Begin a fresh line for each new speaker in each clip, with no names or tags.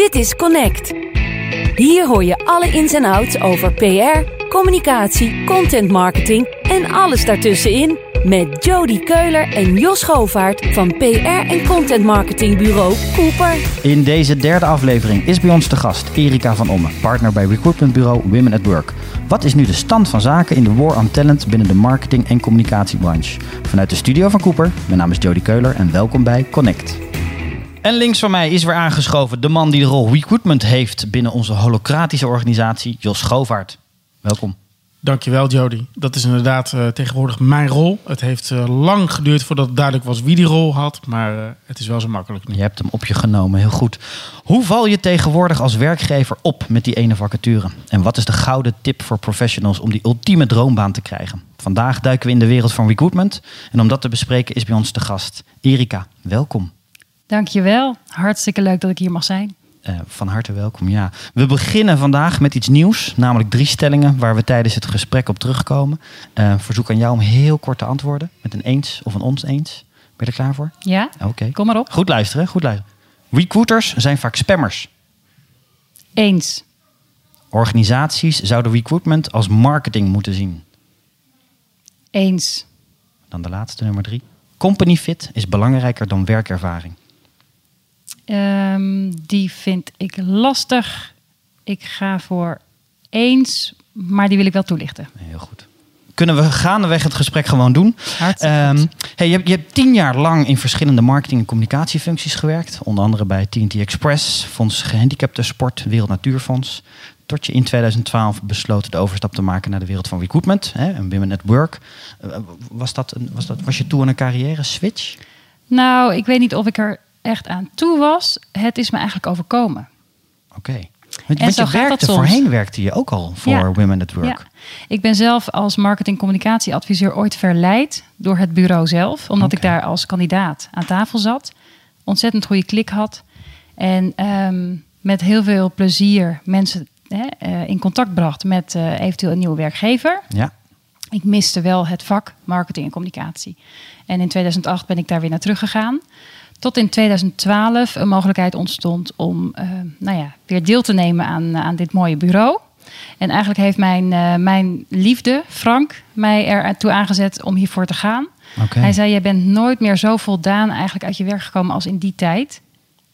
Dit is Connect. Hier hoor je alle ins en outs over PR, communicatie, content marketing en alles daartussenin met Jody Keuler en Jos Govaert van PR en content marketingbureau Cooper.
In deze derde aflevering is bij ons de gast Erika van Omme, partner bij recruitmentbureau Women at Work. Wat is nu de stand van zaken in de war on talent binnen de marketing- en communicatiebranche? Vanuit de studio van Cooper, mijn naam is Jody Keuler en welkom bij Connect. En links van mij is weer aangeschoven de man die de rol recruitment heeft binnen onze holocratische organisatie, Jos Govaert. Welkom.
Dankjewel Jody. Dat is inderdaad uh, tegenwoordig mijn rol. Het heeft uh, lang geduurd voordat het duidelijk was wie die rol had. Maar uh, het is wel zo makkelijk nu.
Je hebt hem op je genomen, heel goed. Hoe val je tegenwoordig als werkgever op met die ene vacature? En wat is de gouden tip voor professionals om die ultieme droombaan te krijgen? Vandaag duiken we in de wereld van recruitment. En om dat te bespreken is bij ons de gast Erika. Welkom.
Dankjewel. Hartstikke leuk dat ik hier mag zijn.
Uh, van harte welkom. Ja. We beginnen vandaag met iets nieuws, namelijk drie stellingen waar we tijdens het gesprek op terugkomen. Uh, verzoek aan jou om heel kort te antwoorden met een eens of een ons eens. Ben je er klaar voor?
Ja.
Oké. Okay.
Kom maar op.
Goed luisteren, goed luisteren. Recruiters zijn vaak spammers.
Eens.
Organisaties zouden recruitment als marketing moeten zien.
Eens.
Dan de laatste, nummer drie. Company fit is belangrijker dan werkervaring.
Um, die vind ik lastig. Ik ga voor eens, maar die wil ik wel toelichten.
Heel goed. Kunnen we gaandeweg het gesprek gewoon doen?
Um,
hey, je, hebt, je hebt tien jaar lang in verschillende marketing- en communicatiefuncties gewerkt. Onder andere bij TNT Express, Fonds Gehandicapten Sport, Wereld Natuurfonds. Tot je in 2012 besloot de overstap te maken naar de wereld van recruitment hè, en Women at Work. Uh, was, dat een, was, dat, was je toe aan een carrière switch?
Nou, ik weet niet of ik er echt aan toe was. Het is me eigenlijk overkomen.
Oké. Okay. Want, want je werkte voorheen werkte je ook al voor
ja.
Women at Work.
Ja. Ik ben zelf als marketing-communicatieadviseur ooit verleid door het bureau zelf, omdat okay. ik daar als kandidaat aan tafel zat. Ontzettend goede klik had. En um, met heel veel plezier mensen hè, uh, in contact bracht met uh, eventueel een nieuwe werkgever.
Ja.
Ik miste wel het vak marketing en communicatie. En in 2008 ben ik daar weer naar teruggegaan. Tot in 2012 een mogelijkheid ontstond om uh, nou ja, weer deel te nemen aan, aan dit mooie bureau. En eigenlijk heeft mijn, uh, mijn liefde, Frank, mij ertoe aangezet om hiervoor te gaan.
Okay.
Hij zei, je bent nooit meer zo voldaan eigenlijk uit je werk gekomen als in die tijd.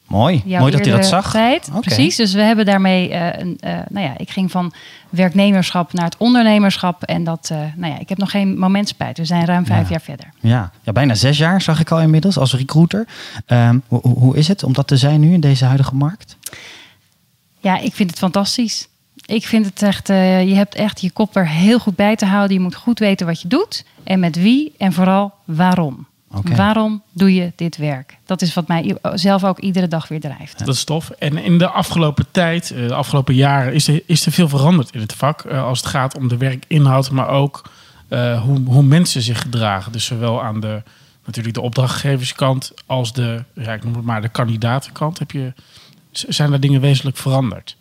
Mooi, mooi dat hij dat zag.
Tijd,
okay.
Precies, dus we hebben daarmee, uh, een, uh, nou ja, ik ging van werknemerschap naar het ondernemerschap. En dat, uh, nou ja, ik heb nog geen moment spijt. We zijn ruim vijf
ja.
jaar verder.
Ja. ja, bijna zes jaar zag ik al inmiddels als recruiter. Um, hoe, hoe is het om dat te zijn nu in deze huidige markt?
Ja, ik vind het fantastisch. Ik vind het echt, uh, je hebt echt je kop er heel goed bij te houden. Je moet goed weten wat je doet en met wie en vooral waarom.
Okay.
Waarom doe je dit werk? Dat is wat mij zelf ook iedere dag weer drijft.
Dat is tof. En in de afgelopen tijd, de afgelopen jaren, is er, is er veel veranderd in het vak. Uh, als het gaat om de werkinhoud, maar ook uh, hoe, hoe mensen zich gedragen. Dus zowel aan de, natuurlijk de opdrachtgeverskant als de, ja, ik noem het maar, de kandidatenkant. Heb je, zijn er dingen wezenlijk veranderd?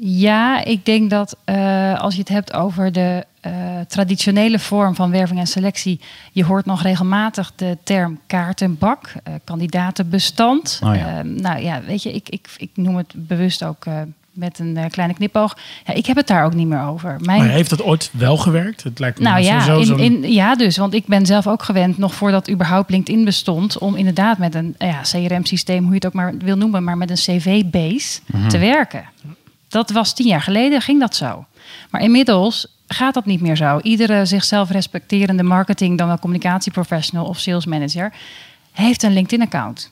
Ja, ik denk dat uh, als je het hebt over de uh, traditionele vorm van werving en selectie, je hoort nog regelmatig de term kaartenbak, uh, kandidatenbestand.
Oh ja.
nou ja, weet je, ik, ik, ik noem het bewust ook met een kleine knipoog. Ja, ik heb het daar ook niet meer over.
Mijn... Maar heeft dat ooit wel gewerkt? Het lijkt me
nou ja, in, in, ja, dus, want ik ben zelf ook gewend, nog voordat überhaupt LinkedIn bestond, om inderdaad met een ja, CRM-systeem, hoe je het ook maar wil noemen, maar met een CV-base
Mhm.
te werken. Dat was tien jaar geleden, ging dat zo. Maar inmiddels gaat dat niet meer zo. Iedere zichzelf respecterende marketing, dan wel communicatieprofessional of sales manager, heeft een LinkedIn-account.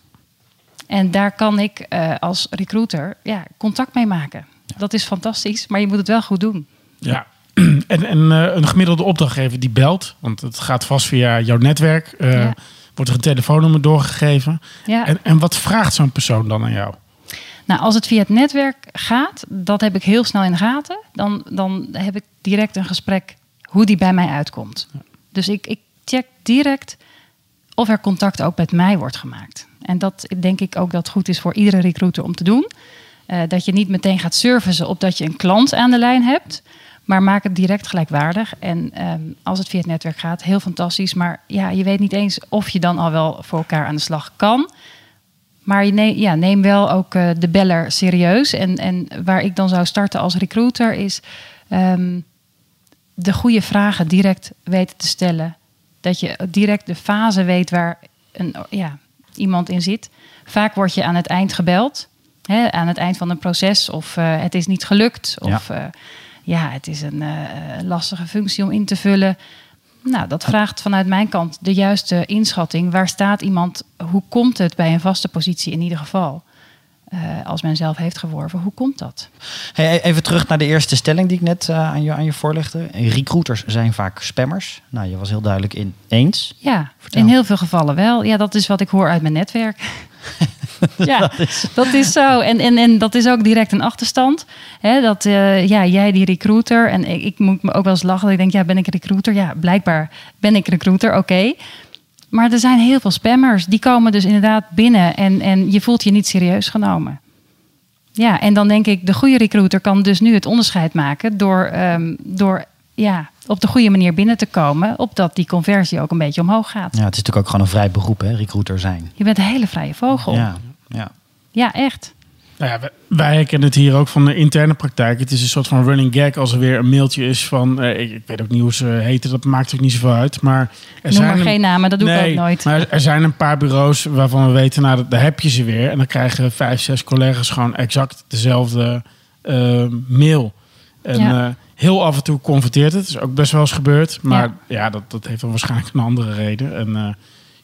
En daar kan ik uh, als recruiter ja, contact mee maken. Ja. Dat is fantastisch, maar je moet het wel goed doen.
Ja, en, en uh, een gemiddelde opdrachtgever die belt, want het gaat vast via jouw netwerk, uh, ja. wordt er een telefoonnummer doorgegeven.
Ja.
En, en wat vraagt zo'n persoon dan aan jou?
Nou, als het via het netwerk gaat, dat heb ik heel snel in de gaten. Dan, dan heb ik direct een gesprek hoe die bij mij uitkomt. Dus ik, ik check direct of er contact ook met mij wordt gemaakt. En dat denk ik ook dat goed is voor iedere recruiter om te doen. Uh, dat je niet meteen gaat servicen op dat je een klant aan de lijn hebt. Maar maak het direct gelijkwaardig. En um, als het via het netwerk gaat, heel fantastisch. Maar ja, je weet niet eens of je dan al wel voor elkaar aan de slag kan. Maar neem, ja, neem wel ook eh, de beller serieus. En, en waar ik dan zou starten als recruiter is ehm, de goede vragen direct weten te stellen. Dat je direct de fase weet waar een, ja, iemand in zit. Vaak word je aan het eind gebeld. Hè, aan het eind van een proces. Of eh, het is niet gelukt. Of ja, ja het is een lastige functie om in te vullen. Nou, dat vraagt vanuit mijn kant de juiste inschatting. Waar staat iemand? Hoe komt het bij een vaste positie in ieder geval? Uh, als men zelf heeft geworven, hoe komt dat?
Hey, even terug naar de eerste stelling die ik net uh, aan, je, aan je voorlegde. Recruiters zijn vaak spammers. Nou, je was heel duidelijk in eens.
Ja, Vertel. in heel veel gevallen wel. Ja, dat is wat ik hoor uit mijn netwerk. ja, dat is... dat is zo. En, en, en dat is ook direct een achterstand. He, dat uh, ja, jij die recruiter. En ik, ik, moet me ook wel eens lachen. Dat ik denk, ja, ben ik recruiter? Ja, blijkbaar ben ik recruiter. Oké. Okay. Maar er zijn heel veel spammers. Die komen dus inderdaad binnen. En, en je voelt je niet serieus genomen. Ja, en dan denk ik, de goede recruiter kan dus nu het onderscheid maken door, um, door ja, op de goede manier binnen te komen, opdat die conversie ook een beetje omhoog gaat.
Ja, het is natuurlijk ook gewoon een vrij beroep, hè, recruiter zijn.
Je bent een hele vrije vogel.
Ja, ja.
ja echt.
Nou ja, wij kennen het hier ook van de interne praktijk. Het is een soort van running gag als er weer een mailtje is van... Eh, ik, ik, weet ook niet hoe ze heten, dat maakt ook niet zoveel uit. Maar er
Noem
zijn
maar
een,
geen namen, dat doe
nee,
ik ook nooit.
Maar er zijn een paar bureaus waarvan we weten, nou, daar heb je ze weer. En dan krijgen vijf, zes collega's gewoon exact dezelfde uh, mail. En
Ja.
eh, heel af en toe converteert het. Dat is ook best wel eens gebeurd. Maar ja,
Ja.
dat, dat heeft dan waarschijnlijk een andere reden. En eh,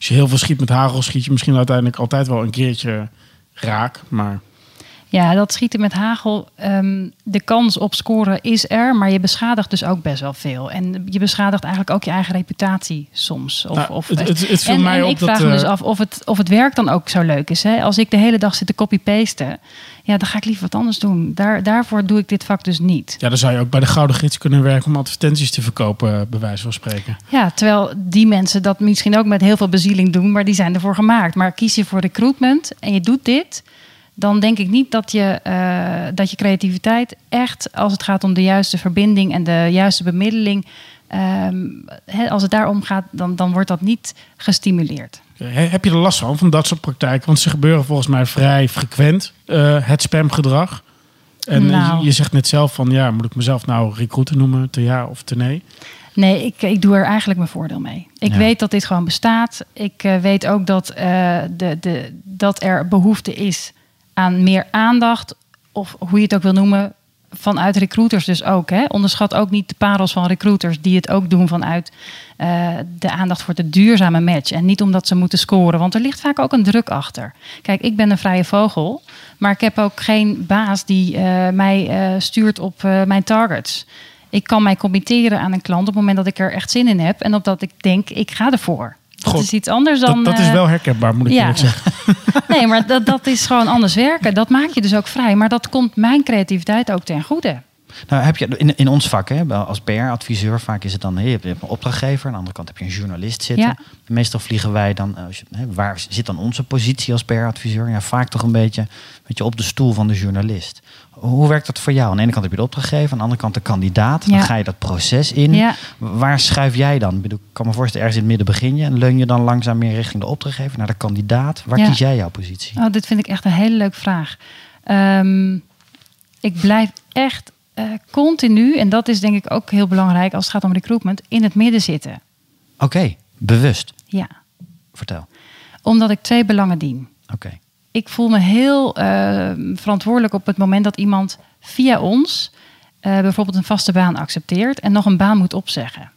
als je heel veel schiet met hagel, schiet je misschien uiteindelijk altijd wel een keertje raak. Maar
Ja, dat schieten met hagel. ehm, de kans op scoren is er, maar je beschadigt dus ook best wel veel. En je beschadigt eigenlijk ook je eigen reputatie soms. Of,
Nou,
of,
het- het- het
en,
mij
en
op
ik
dat,
vraag me dus
eh,
af of het, of het werk dan ook zo leuk is. Hè? Als ik de hele dag zit te copy-pasten, ja, dan ga ik liever wat anders doen. Daar, daarvoor doe ik dit vak dus niet.
ja, dan zou je ook bij de Gouden Gids kunnen werken om advertenties te verkopen, eh, bij wijze van spreken.
Ja, terwijl die mensen dat misschien ook met heel veel bezieling doen, maar die zijn ervoor gemaakt. Maar kies je voor recruitment en je doet dit, dan denk ik niet dat je, eh, dat je creativiteit echt, als het gaat om de juiste verbinding en de juiste bemiddeling, hè, als het daarom gaat, dan, dan wordt dat niet gestimuleerd.
He- Heb je er last van, van dat soort praktijken? Want ze gebeuren volgens mij vrij frequent, eh, het spamgedrag. En eh,
Nou.
je, zegt net zelf van, ja, moet ik mezelf nou recruiter noemen, te ja of te nee?
Nee, ik, ik doe er eigenlijk mijn voordeel mee. Ik
Ja.
weet dat dit gewoon bestaat. Ik weet ook dat, de, de, dat er behoefte is meer aandacht, of hoe je het ook wil noemen, vanuit recruiters dus ook. Hè. Onderschat ook niet de parels van recruiters die het ook doen vanuit eh, de aandacht voor de duurzame match. En niet omdat ze moeten scoren, want er ligt vaak ook een druk achter. Kijk, ik ben een vrije vogel, maar ik heb ook geen baas die eh, mij eh, stuurt op mijn targets. Ik kan mij committeren aan een klant op het moment dat ik er echt zin in heb en op dat ik denk, ik ga ervoor. Dat
God,
is iets anders dan.
dat, dat is
eh,
wel herkenbaar, moet ik
ja.
eerlijk zeggen.
Nee, maar dat, dat is gewoon anders werken. Dat maak je dus ook vrij. Maar dat komt mijn creativiteit ook ten goede.
Nou, heb je in, in ons vak, hè, als PR-adviseur, vaak is het dan, je hebt je een opdrachtgever, aan de andere kant heb je een journalist zitten.
Ja.
Meestal vliegen wij dan, eh, als je, hè, waar zit dan onze positie als PR-adviseur? Ja, vaak toch een beetje, beetje op de stoel van de journalist. Hoe werkt dat voor jou? Aan de ene kant heb je de opdrachtgever, aan de andere kant de kandidaat. Dan
Ja.
ga je dat proces in.
Ja.
Waar schuif jij dan? Ik, bedoel, ik kan me voorstellen, ergens in het midden begin je en leun je dan langzaam meer richting de opdrachtgever, naar de kandidaat. Waar
Ja.
kies jij jouw positie?
Oh, dit vind ik echt een hele leuke vraag. Ehm, ik blijf echt eh, continu, en dat is denk ik ook heel belangrijk als het gaat om recruitment, in het midden zitten.
Oké, bewust.
Ja,
Vertel.
omdat ik twee belangen dien.
Oké.
Ik voel me heel eh, verantwoordelijk op het moment dat iemand via ons eh, bijvoorbeeld een vaste baan accepteert en nog een baan moet opzeggen.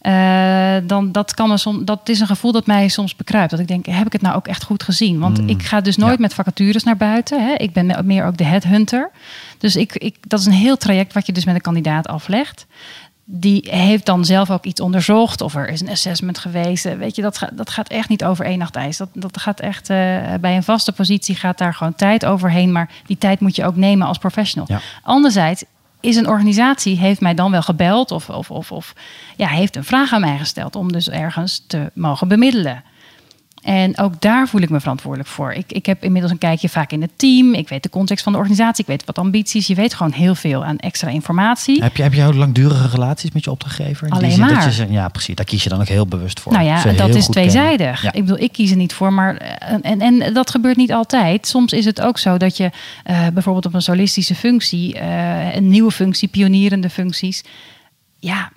Eh, dan dat kan me som, dat is een gevoel dat mij soms bekruipt. Dat ik denk, heb ik het nou ook echt goed gezien? Want
Mm,
ik ga dus nooit
ja.
met vacatures naar buiten. Hè? Ik ben me- meer ook de headhunter. Dus ik, ik, dat is een heel traject wat je dus met een kandidaat aflegt. Die heeft dan zelf ook iets onderzocht. Of er is een assessment geweest. Eh, Weet je, dat, gaat dat gaat echt niet over één nacht ijs. Dat, dat gaat echt eh, bij een vaste positie gaat daar gewoon tijd overheen. Maar die tijd moet je ook nemen als professional.
Ja.
Anderzijds is een organisatie, heeft mij dan wel gebeld. Of, of, of, of ja, heeft een vraag aan mij gesteld. Om dus ergens te mogen bemiddelen. En ook daar voel ik me verantwoordelijk voor. Ik, ik heb inmiddels een kijkje vaak in het team. Ik weet de context van de organisatie. Ik weet wat ambities. Je weet gewoon heel veel aan extra informatie.
Heb je, heb je langdurige relaties met je opdrachtgever?
Alleen
zin dat
maar.
je zegt, ja, precies. Daar kies je dan ook heel bewust voor.
Nou ja,
Ze
dat is tweezijdig.
Ja.
Ik bedoel, ik kies er niet voor, maar eh, en, en dat gebeurt niet altijd. Soms is het ook zo dat je eh, bijvoorbeeld op een solistische functie, eh, een nieuwe functie, pionierende functies, ja,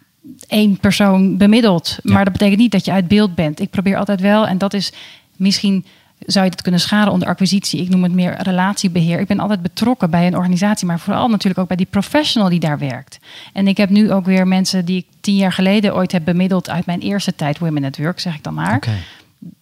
één persoon bemiddelt.
Ja.
Maar dat betekent niet dat je uit beeld bent. Ik probeer altijd wel, en dat is misschien zou je dat kunnen scharen onder acquisitie. Ik noem het meer relatiebeheer. Ik ben altijd betrokken bij een organisatie, maar vooral natuurlijk ook bij die professional die daar werkt. En ik heb nu ook weer mensen die ik tien jaar geleden ooit heb bemiddeld uit mijn eerste tijd Women at Work, zeg ik dan maar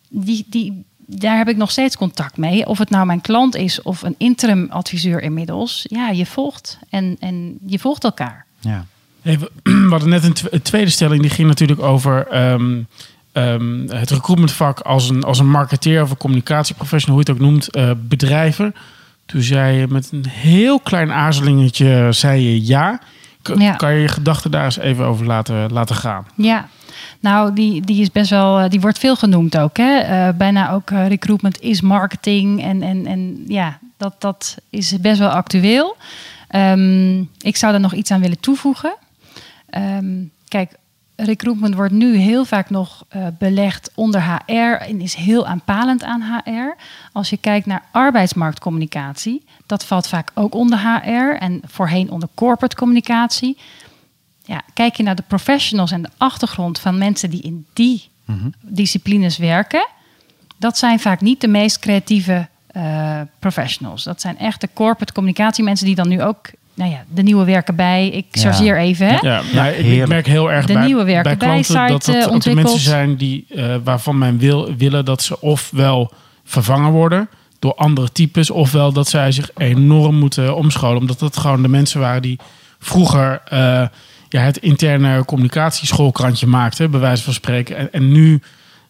die, die, daar heb ik nog steeds contact mee. Of het nou mijn klant is of een interim adviseur inmiddels. Ja, je volgt en, en je volgt elkaar.
Ja.
Hey, we we hadden net een, tw- een tweede stelling, die ging natuurlijk over ehm, ehm, het recruitmentvak als een, als een marketeer of een communicatieprofessional, hoe je het ook noemt, eh, bedrijven. Toen zei je met een heel klein aarzelingetje, zei je ja. K-
Ja.
Kan je je gedachten daar eens even over laten, laten gaan?
Ja, nou, die, die is best wel, eh, die wordt veel genoemd ook. Hè? Eh, bijna ook recruitment is marketing. En, en, en ja, dat, dat is best wel actueel. Ehm, ik zou er nog iets aan willen toevoegen. Ehm, kijk, recruitment wordt nu heel vaak nog eh, belegd onder HR en is heel aanpalend aan HR. Als je kijkt naar arbeidsmarktcommunicatie, dat valt vaak ook onder HR en voorheen onder corporate communicatie. Ja, kijk je naar de professionals en de achtergrond van mensen die in die disciplines werken, dat zijn vaak niet de meest creatieve eh, professionals. Dat zijn echt de corporate communicatiemensen die dan nu ook, nou ja, de nieuwe werken bij. Ik
Ja.
chargeer even. Hè?
Ja, maar ik, merk heel erg
De
bij,
nieuwe werken
bij klanten dat dat
eh,
ook de mensen zijn die, eh, waarvan men wil, willen dat ze ofwel vervangen worden door andere types, ofwel dat zij zich enorm moeten omscholen. Omdat dat gewoon de mensen waren die vroeger eh, ja, het interne communicatieschoolkrantje maakten, bij wijze van spreken. En, en nu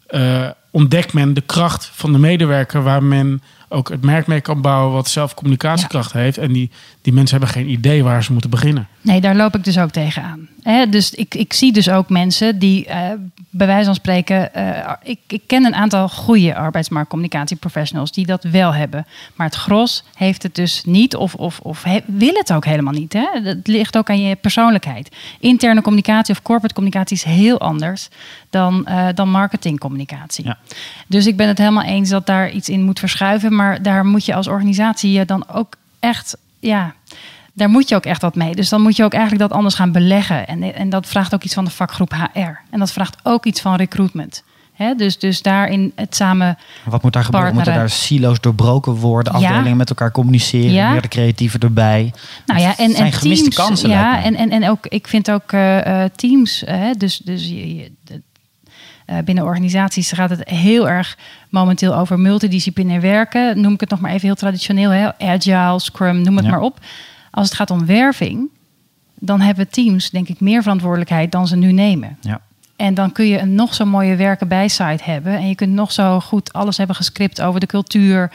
eh, ontdekt men de kracht van de medewerker waar men ook het merk mee kan bouwen wat zelf communicatiekracht heeft. En die, die mensen hebben geen idee waar ze moeten beginnen.
Nee, daar loop ik dus ook tegenaan. Hè, dus ik, ik zie dus ook mensen die, eh, bij wijze van spreken, eh, ik, ik ken een aantal goede arbeidsmarktcommunicatieprofessionals die dat wel hebben. Maar het gros heeft het dus niet of, of, of he- wil het ook helemaal niet. Hè? Het ligt ook aan je persoonlijkheid. Interne communicatie of corporate communicatie is heel anders dan, eh, dan marketingcommunicatie.
Ja.
Dus ik ben het helemaal eens dat daar iets in moet verschuiven. Maar daar moet je als organisatie je dan ook echt, ja, daar moet je ook echt wat mee. Dus dan moet je ook eigenlijk dat anders gaan beleggen. En, en dat vraagt ook iets van de vakgroep HR. En dat vraagt ook iets van recruitment. Dus, dus daarin het samen.
Wat moet daar gebeuren? Moeten daar silo's doorbroken worden?
Ja.
Afdelingen met elkaar communiceren?
Ja.
Meer de creatieven erbij?
Nou ja, en,
zijn
en
gemiste
teams.
kansen,
ja, en, en, en ook, ik vind ook eh, eh, teams. hè, dus dus je, je- eh, binnen organisaties gaat het heel erg momenteel over multidisciplinair werken. Noem ik het nog maar even heel traditioneel. Hè? Agile, Scrum, noem het
Ja.
maar op. Als het gaat om werving, dan hebben teams denk ik meer verantwoordelijkheid dan ze nu nemen.
Ja.
En dan kun je een nog zo mooie werken bij site hebben. En je kunt nog zo goed alles hebben gescript over de cultuur.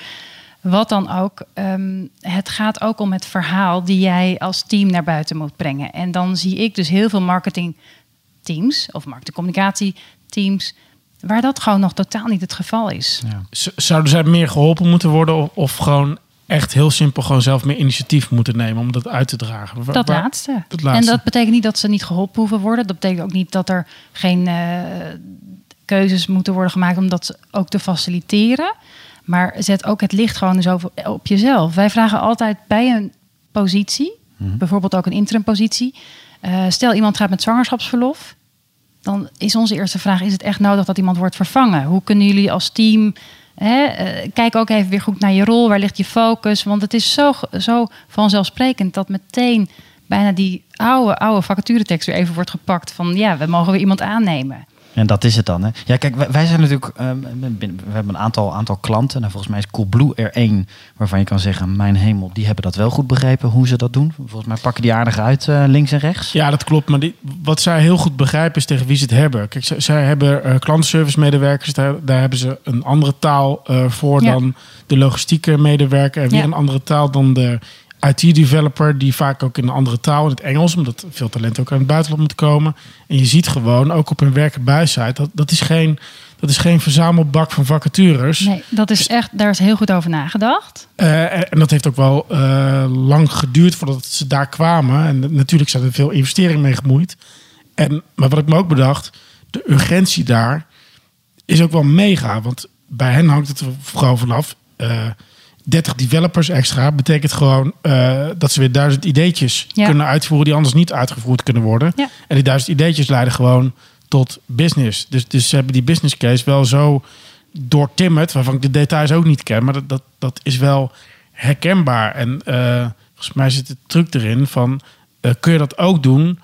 Wat dan ook. Ehm, het gaat ook om het verhaal die jij als team naar buiten moet brengen. En dan zie ik dus heel veel marketingteams of marketingcommunicatieteams. Waar dat gewoon nog totaal niet het geval is.
Ja.
Zouden zij meer geholpen moeten worden of, of gewoon echt heel simpel gewoon zelf meer initiatief moeten nemen om dat uit te dragen? Wa-
Dat
waar-
laatste.
dat laatste.
En dat betekent niet dat ze niet geholpen hoeven worden. Dat betekent ook niet dat er geen eh, keuzes moeten worden gemaakt om dat ook te faciliteren. Maar zet ook het licht gewoon eens over, op jezelf. Wij vragen altijd bij een positie, bijvoorbeeld ook een interim positie. eh, stel iemand gaat met zwangerschapsverlof. Dan is onze eerste vraag: is het echt nodig dat iemand wordt vervangen? Hoe kunnen jullie als team. Hè, eh, kijk ook even weer goed naar je rol. Waar ligt je focus? Want het is zo, zo vanzelfsprekend dat meteen bijna die oude, oude vacaturetekst weer even wordt gepakt. Van ja, we mogen weer iemand aannemen.
En dat is het dan. Hè? Ja, kijk, wij, wij zijn natuurlijk. ehm, we hebben een aantal, aantal klanten. Nou, volgens mij is Coolblue er één waarvan je kan zeggen: Mijn hemel, die hebben dat wel goed begrepen hoe ze dat doen. Volgens mij pakken die aardig uit eh, links en rechts.
Ja, dat klopt. Maar die, wat zij heel goed begrijpen is tegen wie ze het hebben. Kijk, zij, zij hebben eh klantenservice medewerkers. Daar, daar hebben ze een andere taal eh, voor
Ja.
dan de logistieke medewerker. En weer
Ja.
een andere taal dan de IT-developer. Die vaak ook in een andere taal, in het Engels. Omdat veel talent ook uit het buitenland moet komen. En je ziet gewoon, ook op hun werken buissite, dat, dat is geen... dat is geen verzamelbak van vacatures.
Nee, dat is echt, daar is heel goed over nagedacht.
Uh, en dat heeft ook wel uh, lang geduurd voordat ze daar kwamen. En natuurlijk zijn er veel investeringen mee gemoeid. En, maar wat ik me ook bedacht, de urgentie daar is ook wel mega. Want bij hen hangt het er vooral vanaf. Uh, 30 developers extra betekent gewoon uh, dat ze weer duizend ideetjes ja. kunnen uitvoeren die anders niet uitgevoerd kunnen worden.
Ja.
En die duizend ideetjes leiden gewoon tot business. Dus, dus ze hebben die business case wel zo doortimmerd, waarvan ik de details ook niet ken, maar dat, dat, dat is wel herkenbaar. En uh, volgens mij zit de truc erin van uh, kun je dat ook doen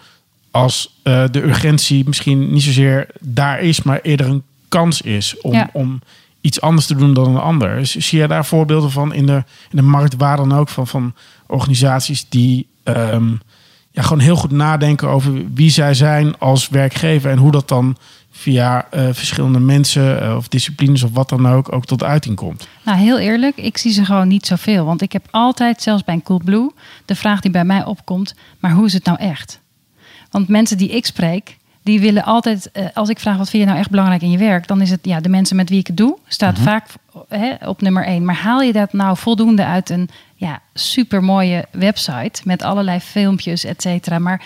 als de urgentie misschien niet zozeer daar is, maar eerder een kans is om,
ja.
om iets anders te doen dan een ander. Zie je daar voorbeelden van in de, in de markt waar dan ook van, van organisaties die um, ja, gewoon heel goed nadenken over wie zij zijn als werkgever en hoe dat dan via uh, verschillende mensen uh, of disciplines of wat dan ook ook tot uiting komt.
Nou, heel eerlijk, ik zie ze gewoon niet zoveel. Want ik heb altijd, zelfs bij een Coolblue, de vraag die bij mij opkomt: maar hoe is het nou echt? Want mensen die ik spreek, die willen altijd, uh, als ik vraag wat vind je nou echt belangrijk in je werk, dan is het ja, de mensen met wie ik het doe, staat
Mhm.
vaak hè, op nummer één. Maar haal je dat nou voldoende uit een ja, super mooie website met allerlei filmpjes, et cetera. Maar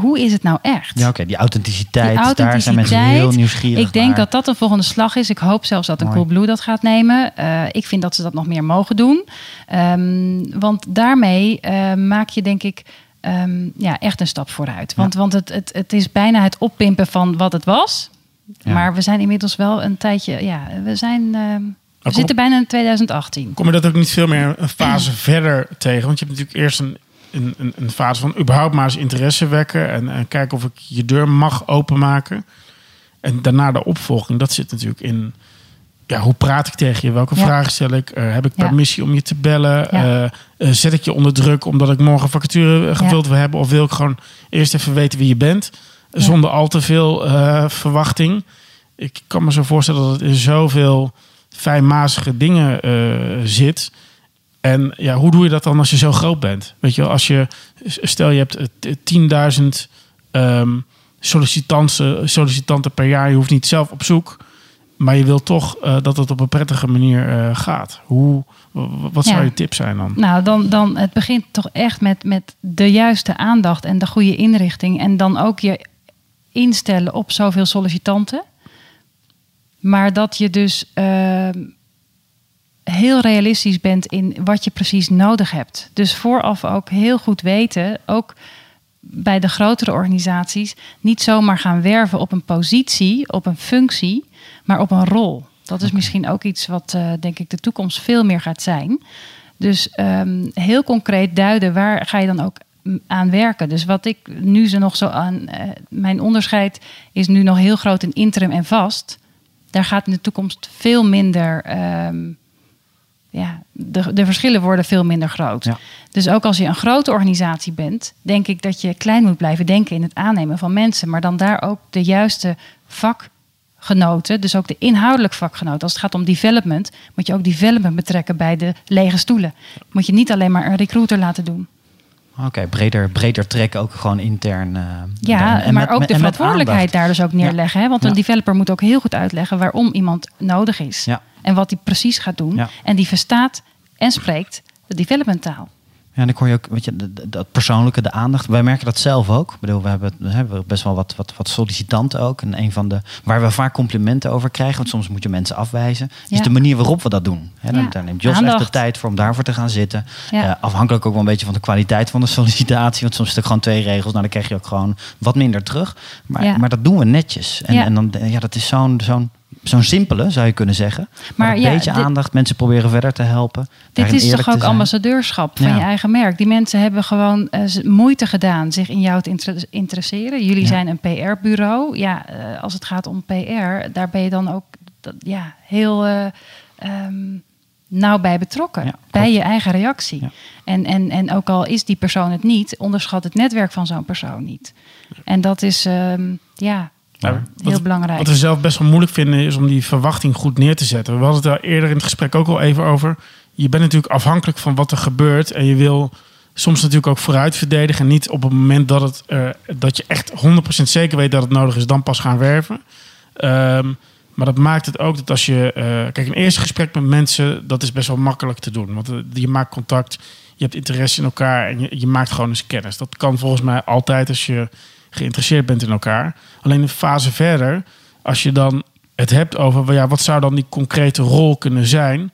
hoe is het nou echt?
Ja, oké, die authenticiteit,
Die
daar zijn mensen heel nieuwsgierig
Ik denk
naar.
dat dat een volgende slag is. Ik hoop zelfs dat een. Coolblue dat gaat nemen. Eh, ik vind dat ze dat nog meer mogen doen. Ehm, want daarmee eh, maak je denk ik ehm, ja, echt een stap vooruit. Want, want het, het, het is bijna het oppimpen van wat het was.
Ja.
Maar we zijn inmiddels wel een tijdje... Ja, we zijn... ehm, we zitten bijna in 2018.
Kom je dat ook niet veel meer een fase verder tegen? Want je hebt natuurlijk eerst een, een, een, een fase van überhaupt maar eens interesse wekken en, en kijken of ik je deur mag openmaken. En daarna de opvolging, dat zit natuurlijk in. Ja, hoe praat ik tegen je? Welke
Ja.
vragen stel ik? Eh, heb ik
Ja.
permissie om je te bellen?
Ja.
Eh, eh, zet ik je onder druk omdat ik morgen vacature gevuld wil hebben? Of wil ik gewoon eerst even weten wie je bent? Zonder al te veel verwachting. Ik kan me zo voorstellen dat het in zoveel fijnmazige dingen zit. En ja, hoe doe je dat dan als je zo groot bent? Weet je, wel, als je stel je hebt eh, 10.000 ehm, sollicitanten, sollicitanten per jaar, je hoeft niet zelf op zoek, maar je wil toch eh, dat het op een prettige manier eh, gaat. Hoe, wat zou
Ja.
je tip zijn dan?
Nou, dan, dan het begint toch echt met, met de juiste aandacht en de goede inrichting. En dan ook je instellen op zoveel sollicitanten. Maar dat je dus ehm, heel realistisch bent in wat je precies nodig hebt. Dus vooraf ook heel goed weten, ook bij de grotere organisaties, niet zomaar gaan werven op een positie, op een functie, maar op een rol. Dat is misschien ook iets wat, eh, denk ik, de toekomst veel meer gaat zijn. Dus ehm, heel concreet duiden waar ga je dan ook aan werken. Dus wat ik nu ze nog zo aan. eh, mijn onderscheid is nu nog heel groot in interim en vast. Daar gaat in de toekomst veel minder. ehm, ja, de, de verschillen worden veel minder groot.
Ja.
Dus ook als je een grote organisatie bent, denk ik dat je klein moet blijven denken in het aannemen van mensen. Maar dan daar ook de juiste vakgenoten, dus ook de inhoudelijk vakgenoten. Als het gaat om development, moet je ook development betrekken bij de lege stoelen. Moet je niet alleen maar een recruiter laten doen.
Oké, breder, breder trekken, ook gewoon intern. eh,
Ja,
en
maar
met-
ook
met-
de verantwoordelijkheid daar dus ook neerleggen. Hè? Want een developer moet ook heel goed uitleggen waarom iemand nodig is.
Ja.
En wat hij precies gaat doen. En die verstaat en spreekt de development taal.
Ja, en ik hoor je ook, weet je, dat persoonlijke, de aandacht. Wij merken dat zelf ook. Ik bedoel, we hebben, we hebben best wel wat, wat, wat sollicitanten ook. En een van de, waar we vaak complimenten over krijgen, want soms moet je mensen afwijzen, is de manier waarop we dat doen. Hè, dan,
Ja.
Daar neemt Jos echt de tijd voor om daarvoor te gaan zitten.
Ja.
Eh, afhankelijk ook wel een beetje van de kwaliteit van de sollicitatie. Want soms is het gewoon twee regels. Nou, dan krijg je ook gewoon wat minder terug. Maar, maar dat doen we netjes. En, en dan, ja, dat is zo'n zo'n zo'n simpele, zou je kunnen zeggen. Maar,
Maar
een
ja,
beetje
dit-
aandacht, mensen proberen verder te helpen.
Dit is toch ook ambassadeurschap van
Ja.
je eigen merk. Die mensen hebben gewoon eh, moeite gedaan zich in jou te inter- interesseren. Jullie
Ja.
zijn een PR-bureau. Ja, eh, als het gaat om PR, daar ben je dan ook dat, ja, heel ehm, nauw bij betrokken. Bij je eigen reactie. En, en, en ook al is die persoon het niet, onderschat het netwerk van zo'n persoon niet. En dat is ehm, ja,
Ja,
heel
wat-
belangrijk.
Wat we zelf best wel moeilijk vinden is om die verwachting goed neer te zetten. We hadden het daar eerder in het gesprek ook al even over. Je bent natuurlijk afhankelijk van wat er gebeurt. En je wil soms natuurlijk ook vooruit verdedigen. En niet op het moment dat, het, eh, dat je echt 100% zeker weet dat het nodig is, dan pas gaan werven. Ehm, maar dat maakt het ook dat als je... eh, kijk, een eerste gesprek met mensen, dat is best wel makkelijk te doen. Want eh, je maakt contact, je hebt interesse in elkaar en je, je maakt gewoon eens kennis. Dat kan volgens mij altijd als je geïnteresseerd bent in elkaar. Alleen een fase verder, als je dan het hebt over... Ja, wat zou dan die concrete rol kunnen zijn...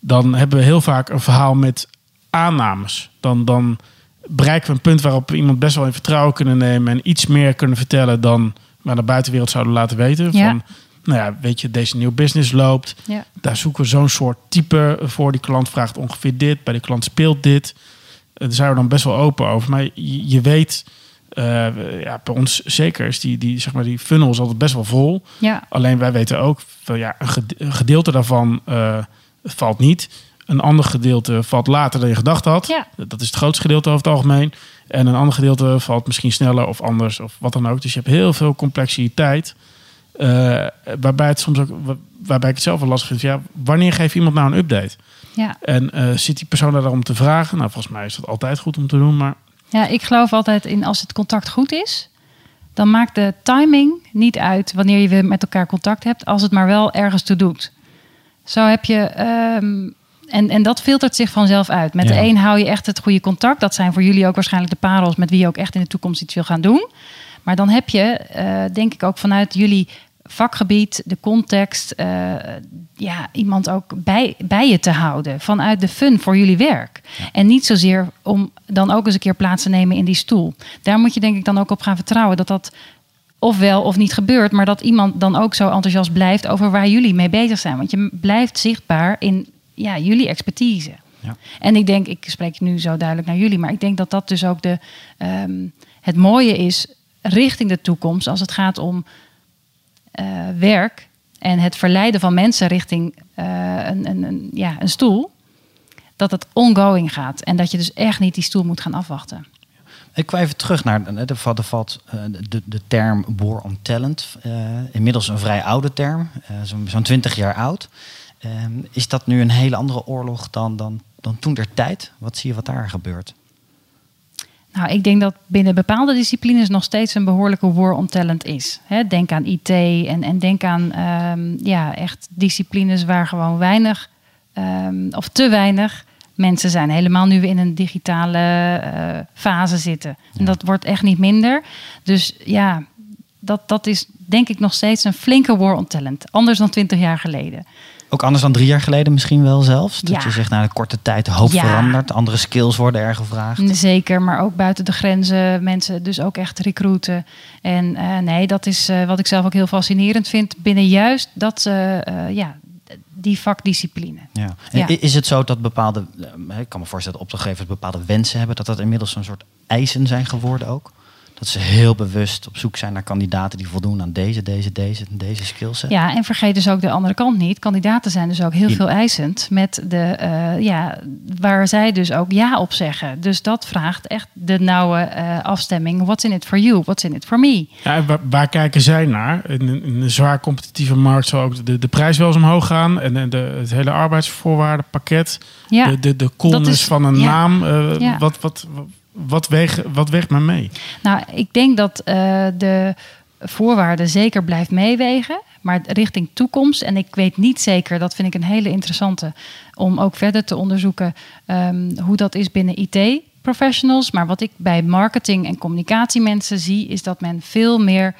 dan hebben we heel vaak een verhaal met aannames. Dan, dan bereiken we een punt waarop we iemand best wel in vertrouwen kunnen nemen... en iets meer kunnen vertellen dan we aan de buitenwereld zouden laten weten.
Ja.
Van, nou ja, weet je, deze nieuwe business loopt.
Ja.
Daar zoeken we zo'n soort type voor. Die klant vraagt ongeveer dit. Bij de klant speelt dit. Eh, Daar zijn we dan best wel open over. Maar je, je weet, ja, bij ons zeker is die, die, zeg maar, die funnel is altijd best wel vol.
Ja,
Alleen wij weten ook, van, ja, een gede- een gedeelte daarvan eh, valt niet. Een ander gedeelte valt later dan je gedacht had.
Ja.
Dat is het grootste gedeelte over het algemeen. En een ander gedeelte valt misschien sneller of anders of wat dan ook. Dus je hebt heel veel complexiteit. eh, waarbij, het soms ook, wa- waarbij ik het zelf wel lastig vind. Ja, wanneer geef je iemand nou een update?
ja.
En eh, zit die persoon daar om te vragen? Nou, volgens mij is dat altijd goed om te doen. Maar
Ja, ik geloof altijd in als het contact goed is, dan maakt de timing niet uit wanneer je weer met elkaar contact hebt, als het maar wel ergens toe doet. Zo heb je. ehm, en, en dat filtert zich vanzelf uit. Met
Ja.
de een hou je echt het goede contact. Dat zijn voor jullie ook waarschijnlijk de parels met wie je ook echt in de toekomst iets wil gaan doen. Maar dan heb je, eh, denk ik, ook vanuit jullie vakgebied, de context, eh, ja, iemand ook bij, bij je te houden. Vanuit de fun voor jullie werk. En niet zozeer om dan ook eens een keer plaats te nemen in die stoel. Daar moet je denk ik dan ook op gaan vertrouwen dat dat of wel of niet gebeurt, maar dat iemand dan ook zo enthousiast blijft over waar jullie mee bezig zijn. Want je blijft zichtbaar in ja, jullie expertise.
Ja.
En ik denk, ik spreek nu zo duidelijk naar jullie, maar ik denk dat dat dus ook de, ehm, het mooie is richting de toekomst als het gaat om werk en het verleiden van mensen richting eh, een, een, een, ja, een stoel. Dat het ongoing gaat en dat je dus echt niet die stoel moet gaan afwachten.
Ik kwam even terug naar de, de, de, eh, de, de term war on talent. eh, inmiddels een vrij oude term, eh, zo'n zo'n 20 jaar oud. Eh, is dat nu een hele andere oorlog dan, dan, dan toen der tijd? Wat zie je wat daar gebeurt?
Nou, ik denk dat binnen bepaalde disciplines nog steeds een behoorlijke war on talent is. Denk aan IT en, en denk aan ehm, ja, echt disciplines waar gewoon weinig ehm, of te weinig mensen zijn. Helemaal nu we in een digitale eh, fase zitten. En dat wordt echt niet minder. Dus ja, dat, dat is denk ik nog steeds een flinke war on talent. Anders dan twintig jaar geleden.
Ook anders dan drie jaar geleden misschien wel zelfs? Dat
Ja.
je zegt, na een korte tijd de
Ja.
verandert. Andere skills worden er gevraagd.
Zeker, maar ook buiten de grenzen mensen dus ook echt recruiten. En eh, nee, dat is eh, wat ik zelf ook heel fascinerend vind binnen juist dat eh, ja, die vakdiscipline.
Ja. En
Ja.
Is het zo dat bepaalde, ik kan me voorstellen dat opdrachtgevers bepaalde wensen hebben, dat dat inmiddels een soort eisen zijn geworden ook? Dat ze heel bewust op zoek zijn naar kandidaten die voldoen aan deze, deze, deze deze skillset?
Ja, en vergeet dus ook de andere kant niet. Kandidaten zijn dus ook heel veel eisend met de, eh, ja, waar zij dus ook ja op zeggen. Dus dat vraagt echt de nauwe eh, afstemming. What's in it for you? What's in it for me?
Ja, waar, waar kijken zij naar? In een, in een zwaar competitieve markt zal ook de, de prijs wel eens omhoog gaan. En, en de, het hele arbeidsvoorwaardenpakket.
Ja,
de, de, de coolness
is-
van een
ja.
naam. eh,
Ja.
wat, wat, wat, weegt, wat weegt maar mee?
Nou, ik denk dat eh, de voorwaarden zeker blijft meewegen. Maar richting toekomst, en ik weet niet zeker, dat vind ik een hele interessante, om ook verder te onderzoeken ehm, hoe dat is binnen IT-professionals. Maar wat ik bij marketing- en communicatiemensen zie, is dat men veel meer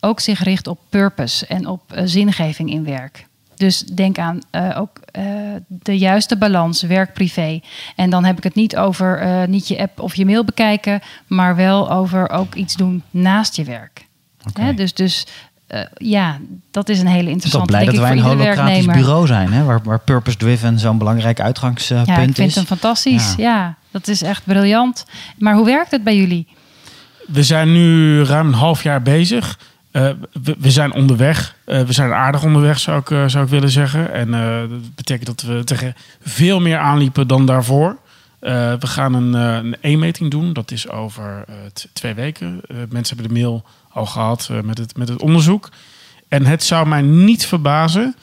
ook zich richt op purpose en op eh, zingeving in werk. Dus denk aan eh, ook eh, de juiste balans, werk-privé. En dan heb ik het niet over eh, niet je app of je mail bekijken, maar wel over ook iets doen naast je werk. Hè, dus dus eh, ja, dat is een hele
Ik ben
interessante
blij dat wij een holocratisch
werknemer.
bureau zijn, hè? Waar, waar purpose-driven zo'n belangrijk uitgangspunt
Ja, ik vind
is.
hem fantastisch.
Ja.
Ja. dat is echt briljant. Maar hoe werkt het bij jullie?
We zijn nu ruim een half jaar bezig. Eh, we, zijn onderweg. Eh, we zijn aardig onderweg, zou ik, eh, zou ik willen zeggen. En dat betekent dat we tegen veel meer aanliepen dan daarvoor. We gaan een, een e-meeting doen. Dat is over twee weken. Mensen hebben de mail al gehad eh, met, het, met het onderzoek. En het zou mij niet verbazen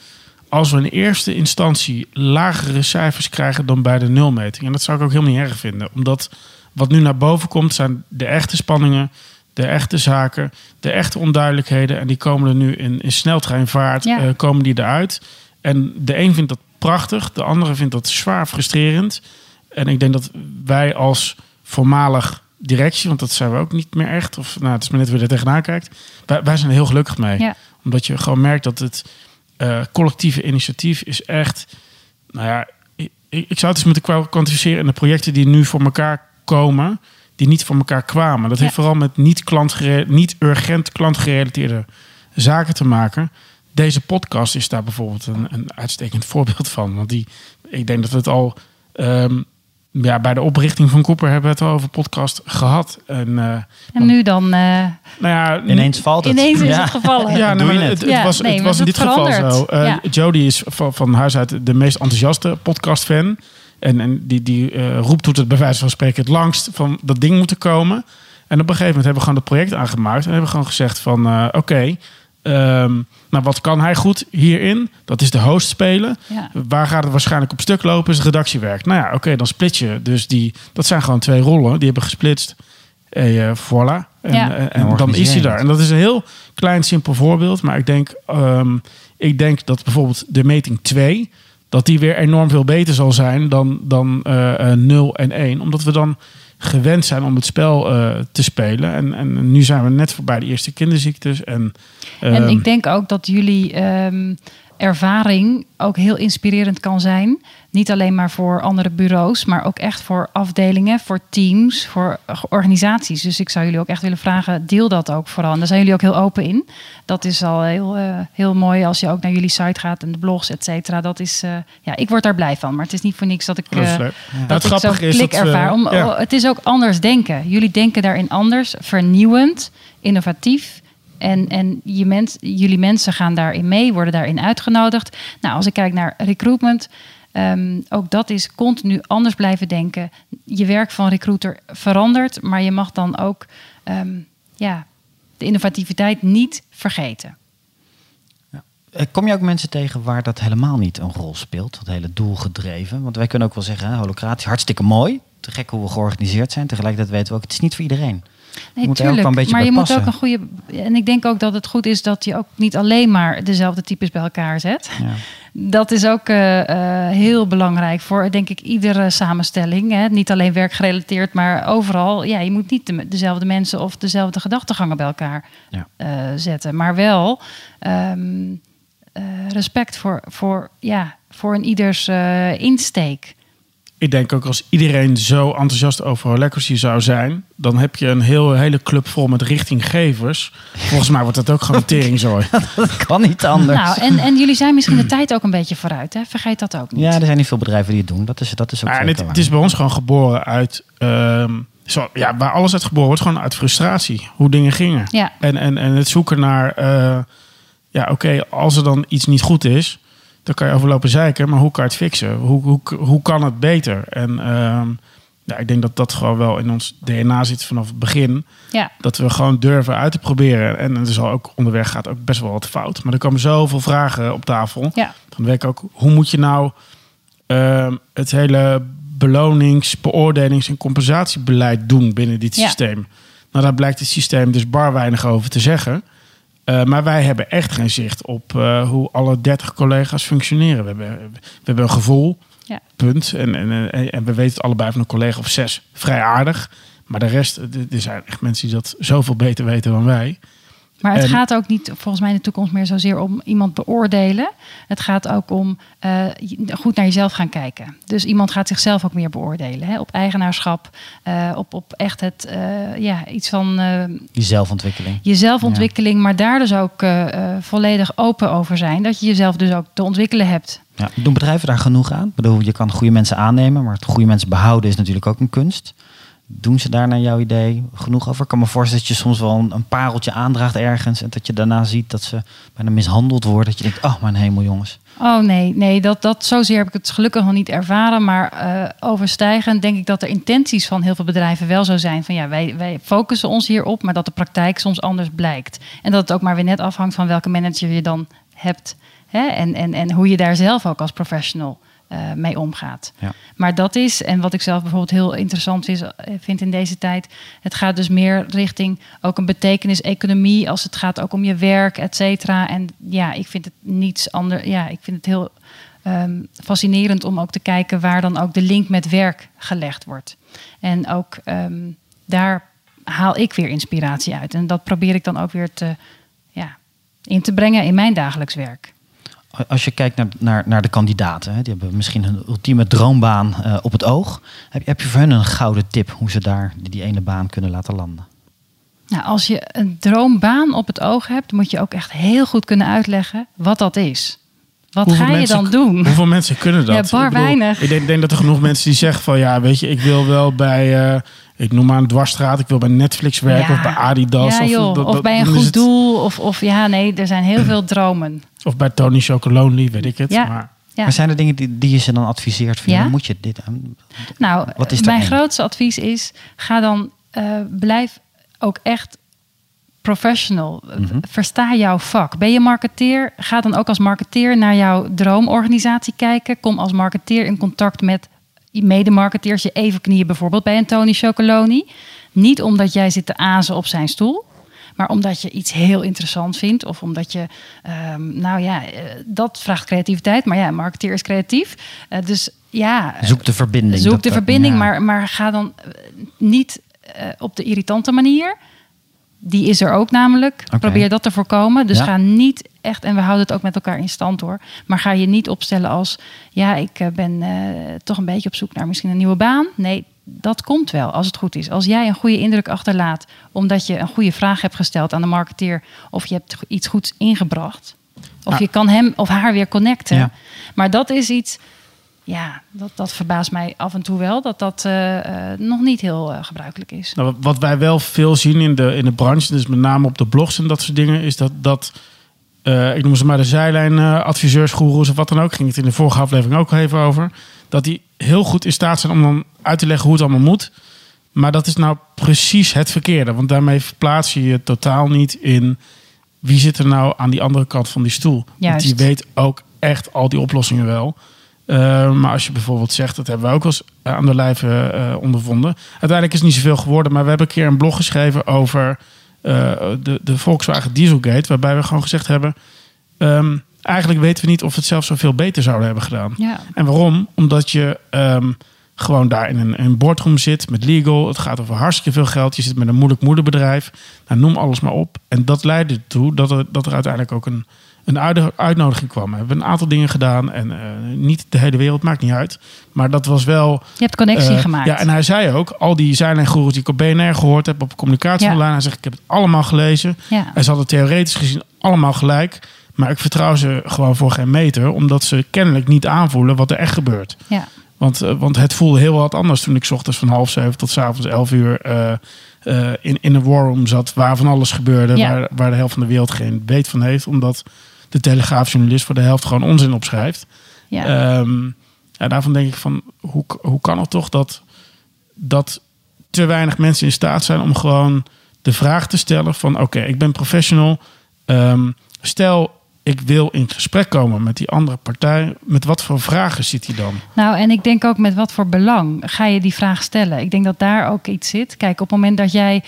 als we in eerste instantie lagere cijfers krijgen dan bij de nulmeting. En dat zou ik ook helemaal niet erg vinden. Omdat wat nu naar boven komt zijn de echte spanningen de echte zaken, de echte onduidelijkheden. En die komen er nu in, in sneltreinvaart,
Ja.
eh, komen die eruit. En de een vindt dat prachtig, de andere vindt dat zwaar frustrerend. En ik denk dat wij als voormalig directie, want dat zijn we ook niet meer echt, of nou, het is maar net je er tegenaan kijkt, wij, wij zijn er heel gelukkig mee.
Ja.
Omdat je gewoon merkt dat het eh, collectieve initiatief is echt, nou ja, ik, ik zou het eens moeten kwa- kwantificeren in de projecten die nu voor elkaar komen, die niet voor elkaar kwamen. Dat
Ja.
heeft vooral met niet, klantgere- niet urgent klantgerelateerde zaken te maken. Deze podcast is daar bijvoorbeeld een, een uitstekend voorbeeld van. Want die, ik denk dat we het al ehm, ja, bij de oprichting van Cooper hebben we het al over podcast gehad. En, eh,
En nu dan eh,
nou ja,
Ineens valt het.
ineens is
Ja.
het gevallen.
ja,
Doe
nou,
het?
het, het
Ja,
was,
nee,
het was in dit geval zo. Eh,
Ja.
Jody is van, van huis uit de meest enthousiaste podcast-fan. En, en die, die eh, roept het bij wijze van spreken het langst van dat ding moeten komen. En op een gegeven moment hebben we gewoon het project aangemaakt. En hebben we gewoon gezegd van eh, oké, ehm, nou wat kan hij goed hierin? Dat is de host spelen.
Ja.
Waar gaat het waarschijnlijk op stuk lopen? Is het redactiewerk. Nou ja, oké, dan split je. Dus die, dat zijn gewoon twee rollen. Die hebben gesplitst. Eh, eh, voilà. En,
Ja.
en,
En
dan is hij daar. En dat is een heel klein, simpel voorbeeld. Maar ik denk, ehm, ik denk dat bijvoorbeeld de meting 2... dat die weer enorm veel beter zal zijn dan, dan eh, eh, 0 en 1. Omdat we dan gewend zijn om het spel eh, te spelen. En, en nu zijn we net voorbij de eerste kinderziektes. En,
En
ehm,
ik denk ook dat jullie ehm, ervaring ook heel inspirerend kan zijn. Niet alleen maar voor andere bureaus, maar ook echt voor afdelingen, voor teams, voor organisaties. Dus ik zou jullie ook echt willen vragen, deel dat ook vooral. En daar zijn jullie ook heel open in. Dat is al heel, eh, heel mooi als je ook naar jullie site gaat en de blogs, et cetera. Dat is, eh, ja, ik word daar blij van. Maar het is niet voor niks dat ik...
dat is
eh, dat ik zo'n klik ervaar. Om,
ja.
oh, Het is ook anders denken. Jullie denken daarin anders, vernieuwend, innovatief. En, en je jullie mensen gaan daarin mee, worden daarin uitgenodigd. Nou, als ik kijk naar recruitment, ehm, ook dat is continu anders blijven denken. Je werk van recruiter verandert, maar je mag dan ook ehm, ja, de innovativiteit niet vergeten.
Eh, Kom je ook mensen tegen waar dat helemaal niet een rol speelt? Dat hele doelgedreven. Want wij kunnen ook wel zeggen, holocratie, hartstikke mooi. Te gek hoe we georganiseerd zijn. Tegelijkertijd weten we ook, het is niet voor iedereen.
Nee,
moet een beetje
maar je moet ook een goede. En ik denk ook dat het goed is dat je ook niet alleen maar dezelfde types bij elkaar zet.
Ja.
Dat is ook eh, eh, heel belangrijk voor, denk ik, iedere samenstelling. Hè? Niet alleen werkgerelateerd, maar overal. Ja, je moet niet de- dezelfde mensen of dezelfde gedachtegangen bij elkaar
Ja.
eh, zetten. Maar wel ehm, eh, respect voor, voor, ja, voor een ieders insteek.
Ik denk ook als iedereen zo enthousiast over Holacracy zou zijn, dan heb je een heel, hele club vol met richtinggevers. Volgens mij wordt dat ook gewoon een teringzooi.
Dat kan niet anders.
Nou, en, en jullie zijn misschien de tijd ook een beetje vooruit. Hè? Vergeet dat ook niet.
ja, er zijn niet veel bedrijven die het doen. Dat is, dat is ook
Maar
zeker
het,
waar.
het is bij ons gewoon geboren uit, ehm, zo, ja, waar alles uit geboren wordt, gewoon uit frustratie. Hoe dingen gingen.
Ja.
En, en, en het zoeken naar, eh, ja oké, als er dan iets niet goed is, dan kan je overlopen zeiken, maar hoe kan je het fixen? Hoe, hoe, hoe kan het beter? En ehm, ja, ik denk dat dat gewoon wel in ons DNA zit vanaf het begin.
Ja.
Dat we gewoon durven uit te proberen. En er zal ook onderweg gaat ook best wel wat fout. Maar er komen zoveel vragen op tafel.
Ja.
Dan weet ik ook, hoe moet je nou ehm, het hele belonings-, beoordelings- en compensatiebeleid doen binnen dit
Ja.
systeem? Nou, daar blijkt het systeem dus bar weinig over te zeggen. Eh, maar wij hebben echt geen zicht op eh, hoe alle 30 collega's functioneren. We hebben, we hebben een gevoel,
Ja.
punt. En, en, en, en we weten het allebei van een collega of zes vrij aardig. Maar de rest, er zijn echt mensen die dat zoveel beter weten dan wij.
Maar het
En-
gaat ook niet, volgens mij in de toekomst, meer zozeer om iemand beoordelen. Het gaat ook om eh, goed naar jezelf gaan kijken. Dus iemand gaat zichzelf ook meer beoordelen. Hè? Op eigenaarschap, eh, op, op echt het, eh, ja, iets van eh,
Die zelfontwikkeling.
je zelfontwikkeling. Maar daar dus ook volledig open over zijn. Dat je jezelf dus ook te ontwikkelen hebt.
Ja. Doen bedrijven daar genoeg aan? Ik bedoel, je kan goede mensen aannemen, maar het goede mensen behouden is natuurlijk ook een kunst. Doen ze daar naar jouw idee genoeg over? Ik kan me voorstellen dat je soms wel een, pareltje aandraagt ergens en dat je daarna ziet dat ze bijna mishandeld worden. Dat je denkt, oh mijn hemel jongens.
Oh nee, nee dat, dat, zozeer heb ik het gelukkig nog niet ervaren. Maar eh, overstijgend denk ik dat de intenties van heel veel bedrijven wel zo zijn. Van ja, wij, wij focussen ons hierop, maar dat de praktijk soms anders blijkt. En dat het ook maar weer net afhangt van welke manager je dan hebt. Hè? En, en, en hoe je daar zelf ook als professional eh, mee omgaat.
Ja.
Maar dat is, en wat ik zelf bijvoorbeeld heel interessant is, eh, vind in deze tijd, het gaat dus meer richting ook een betekenis-economie als het gaat ook om je werk, et cetera. En ja, ik vind het niets anders. Ja, ik vind het heel ehm, fascinerend om ook te kijken waar dan ook de link met werk gelegd wordt. En ook ehm, daar haal ik weer inspiratie uit. En dat probeer ik dan ook weer te, ja, in te brengen in mijn dagelijks werk.
Als je kijkt naar, naar, naar de kandidaten, hè, die hebben misschien een ultieme droombaan eh, op het oog. Heb, heb je voor hen een gouden tip hoe ze daar die ene baan kunnen laten landen?
Nou, als je een droombaan op het oog hebt, moet je ook echt heel goed kunnen uitleggen wat dat is. Wat
Hoeveel
ga je
mensen-
dan doen?
Hoeveel mensen kunnen dat?
Ja, bar
Ik bedoel,
weinig.
Ik denk, denk dat er genoeg mensen die zeggen van ja, weet je, ik wil wel bij, eh, ik noem maar een dwarsstraat, ik wil bij Netflix werken
Ja.
of bij Adidas.
Ja,
of, dat-
of bij een goed
het-
doel. Of, of ja, nee, er zijn heel veel dromen.
Of bij Tony Chocolonely, weet ik het.
Ja.
Maar
Ja.
Maar zijn er dingen die, die je ze dan adviseert? Van,
Ja?
Moet je dit aan?
Nou,
Wat is
mijn grootste advies is: ga dan, eh, blijf ook echt professional.
Mhm.
Versta jouw vak. Ben je marketeer? Ga dan ook als marketeer naar jouw droomorganisatie kijken. Kom als marketeer in contact met medemarketeers. Je even knieën bijvoorbeeld bij een Tony Chocoloni. Niet omdat jij zit te azen op zijn stoel. Maar omdat je iets heel interessant vindt. Of omdat je, ehm, nou ja, eh, dat vraagt creativiteit. Maar ja, marketeer is creatief. Eh, dus ja,
Zoek de verbinding.
Zoek de verbinding,
ja.
maar, maar ga dan eh, niet eh, op de irritante manier. Die is er ook namelijk. Probeer dat te voorkomen. Dus
Ja.
ga niet echt, en we houden het ook met elkaar in stand hoor. Maar ga je niet opstellen als, ja, ik eh, ben eh, toch een beetje op zoek naar misschien een nieuwe baan. Nee, dat komt wel als het goed is. Als jij een goede indruk achterlaat, omdat je een goede vraag hebt gesteld aan de marketeer, of je hebt iets goeds ingebracht, of
Ah.
je kan hem of haar weer connecten.
Ja.
Maar dat is iets, ja, dat, dat verbaast mij af en toe wel, dat dat eh, eh, nog niet heel eh, gebruikelijk is.
Nou, wat wij wel veel zien in de, in de branche, dus met name op de blogs en dat soort dingen, is dat, dat ik noem ze maar de zijlijn adviseurs, goeroes of wat dan ook, ging het in de vorige aflevering ook even over, dat die heel goed in staat zijn om dan uit te leggen hoe het allemaal moet. Maar dat is nou precies het verkeerde, want daarmee verplaats je je totaal niet in wie zit er nou aan die andere kant van die stoel. Want
Juist.
die weet ook echt al die oplossingen wel. Uh, maar als je bijvoorbeeld zegt, dat hebben we ook wel eens uh, aan de lijve uh, ondervonden. Uiteindelijk is het niet zoveel geworden, maar we hebben een keer een blog geschreven over de, de Volkswagen Dieselgate. Waarbij we gewoon gezegd hebben, um, eigenlijk weten we niet of we het zelf zoveel beter zouden hebben gedaan.
Ja.
En waarom? Omdat je um, gewoon daar in een, een boardroom zit met legal. Het gaat over hartstikke veel geld. Je zit met een moeilijk moederbedrijf. Nou, noem alles maar op. En dat leidde ertoe dat er, dat er uiteindelijk ook een, een uitnodiging kwam. We hebben een aantal dingen gedaan. En uh, niet de hele wereld, maakt niet uit. Maar dat was wel...
Je hebt connectie
uh,
gemaakt.
Ja, en hij zei ook, al die zijlijngoeroes die ik op BNR gehoord heb... op communicatie
Ja.
online, hij zegt, ik heb het allemaal gelezen.
Ja.
En ze hadden theoretisch gezien allemaal gelijk. Maar ik vertrouw ze gewoon voor geen meter. Omdat ze kennelijk niet aanvoelen wat er echt gebeurt.
Ja.
Want, uh, want het voelde heel wat anders toen ik ochtends van half zeven tot 's avonds elf uur uh, uh, in, in een warroom zat. Waar van alles gebeurde.
Ja.
Waar, waar de helft van de wereld geen weet van heeft. Omdat de telegraafjournalist voor de helft gewoon onzin opschrijft.
Ja.
Um, ja, daarvan denk ik van, hoe, hoe kan het toch dat, dat te weinig mensen in staat zijn om gewoon de vraag te stellen van oké, okay, ik ben professional. Um, stel, ik wil in gesprek komen met die andere partij. Met wat voor vragen zit hij dan?
Nou, en ik denk ook met wat voor belang ga je die vraag stellen. Ik denk dat daar ook iets zit. Kijk, op het moment dat jij,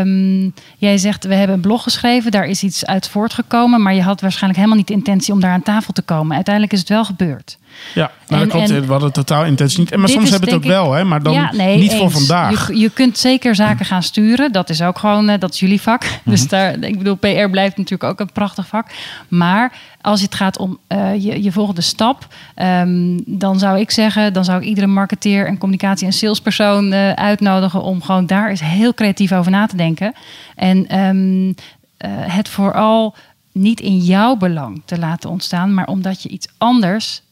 um, jij zegt, we hebben een blog geschreven, daar is iets uit voortgekomen, maar je had waarschijnlijk helemaal niet de intentie om daar aan tafel te komen. Uiteindelijk is het wel gebeurd.
Ja,
En-
dat klopt.
en-
we hadden totaal intentie niet. Maar soms hebben we het ook
ik-
wel, hè, maar dan
Ja, nee,
niet voor vandaag.
Je, je kunt zeker zaken gaan sturen. Dat is ook gewoon, eh, dat is jullie vak.
Mhm.
Dus daar, ik bedoel, PR blijft natuurlijk ook een prachtig vak. Maar als het gaat om eh, je, je volgende stap, ehm, dan zou ik zeggen, dan zou ik iedere marketeer en communicatie- en salespersoon eh, uitnodigen om gewoon daar eens heel creatief over na te denken. En ehm, eh, het vooral niet in jouw belang te laten ontstaan, maar omdat je iets anders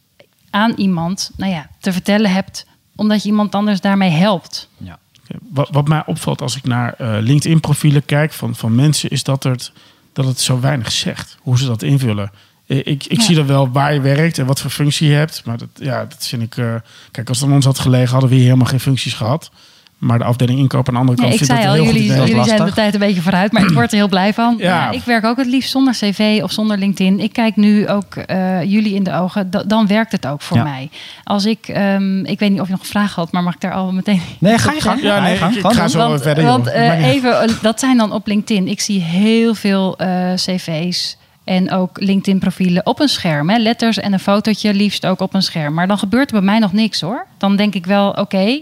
aan iemand, nou ja, te vertellen hebt, omdat je iemand anders daarmee helpt.
Ja.
Wat, wat mij opvalt als ik naar eh, LinkedIn-profielen kijk van, van mensen, is dat, er, dat het zo weinig zegt hoe ze dat invullen. Eh, Ik, ik
Ja.
zie dan wel waar je werkt en wat voor functie je hebt. Maar dat, ja, dat vind ik. eh, kijk, als het aan ons had gelegen, hadden we hier helemaal geen functies gehad. Maar de afdeling inkoop aan de andere
Nee,
kant
ik
vindt
zei
dat
al, jullie, zijn de tijd een beetje vooruit, maar ik word er heel blij van.
Ja.
Ja, ik werk ook het liefst zonder cv of zonder LinkedIn. Ik kijk nu ook eh, jullie in de ogen, da- dan werkt het ook voor
Ja.
mij. Als ik, ehm, ik weet niet of je nog een vraag had, maar mag ik daar al meteen...
Nee, ga je gang.
Ja,
Ga je
nee,
gang.
ik, ik ga zo
want,
verder.
want eh, even, eh, dat zijn dan op LinkedIn. Ik zie heel veel eh, cv's en ook LinkedIn-profielen op een scherm. Hè? Letters en een fotootje, liefst ook op een scherm. Maar dan gebeurt er bij mij nog niks hoor. Dan denk ik wel, oké,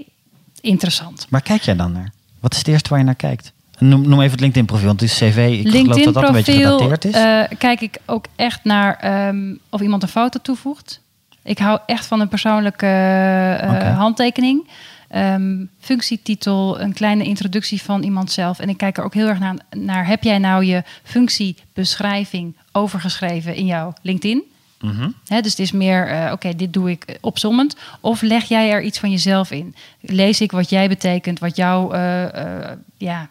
interessant.
Waar kijk jij dan naar? Wat is het eerste waar je naar kijkt? Noem, noem even het LinkedIn profiel, want het is cv. Ik geloof dat dat een beetje
LinkedIn-profiel
gedateerd is.
eh, kijk ik ook echt naar ehm, of iemand een foto toevoegt. Ik hou echt van een persoonlijke eh, handtekening. Ehm, functietitel, een kleine introductie van iemand zelf. En ik kijk er ook heel erg naar, naar heb jij nou je functiebeschrijving overgeschreven in jouw LinkedIn?
Mhm.
Hè, dus het is meer, eh, oké, dit doe ik opzommend. Of leg jij er iets van jezelf in? Lees ik wat jij betekent, wat jouw, eh, eh, ja,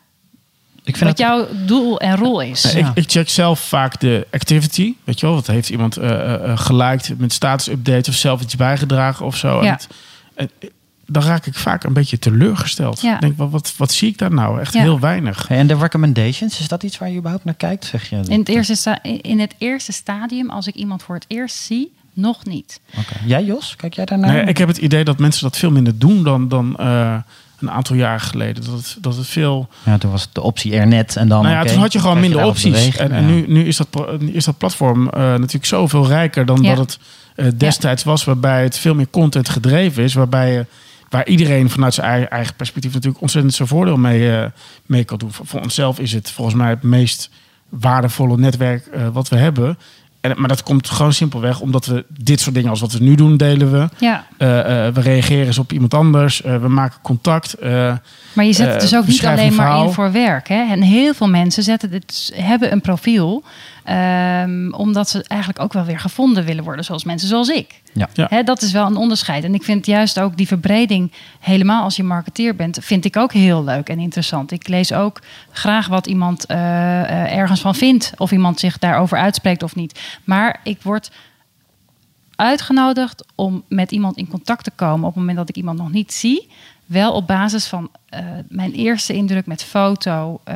Ik vind
wat
het,
jouw doel en rol is?
Ja.
ik, ik check zelf vaak de activity. Weet je wel, wat heeft iemand eh eh, eh, geliked met status update of zelf iets bijgedragen of zo. En
Ja.
het- en, eh, dan raak ik vaak een beetje teleurgesteld.
Ja.
Ik denk, wat, wat, wat zie ik daar nou? Echt
Ja.
heel weinig.
En de recommendations, is dat iets waar je überhaupt naar kijkt? Zeg je?
In het, eerste in het eerste stadium, als ik iemand voor het eerst zie, nog niet.
Oké. Jij Jos, kijk jij daarnaar?
Nee, ik heb het idee dat mensen dat veel minder doen dan, dan eh, een aantal jaar geleden. Dat het, dat het veel.
Ja, toen was de optie er net en dan.
nou ja, toen had je gewoon minder opties.
bewegen.
En, en
Ja.
nu, nu is, dat, pro- is dat platform eh, natuurlijk zoveel rijker dan
Ja.
dat het eh, destijds was, waarbij het veel meer content gedreven is. Waarbij je, waar iedereen vanuit zijn eigen, perspectief natuurlijk ontzettend zijn voordeel mee, eh, mee kan doen. Voor, onszelf is het volgens mij het meest waardevolle netwerk eh, wat we hebben. En, maar dat komt gewoon simpelweg omdat we dit soort dingen als wat we nu doen, delen we.
Ja,
Eh, we reageren eens op iemand anders. We maken contact.
Maar je zet het dus ook niet alleen
een
maar in voor werk. Hè? En heel veel mensen zetten dit, hebben een profiel, ehm, omdat ze eigenlijk ook wel weer gevonden willen worden, zoals mensen zoals ik.
Ja.
Dat is wel een onderscheid. En ik vind juist ook die verbreding, helemaal als je marketeer bent, vind ik ook heel leuk en interessant. Ik lees ook graag wat iemand eh, eh, ergens van vindt, of iemand zich daarover uitspreekt of niet. Maar ik word uitgenodigd om met iemand in contact te komen op het moment dat ik iemand nog niet zie. Wel op basis van eh, mijn eerste indruk met foto, eh,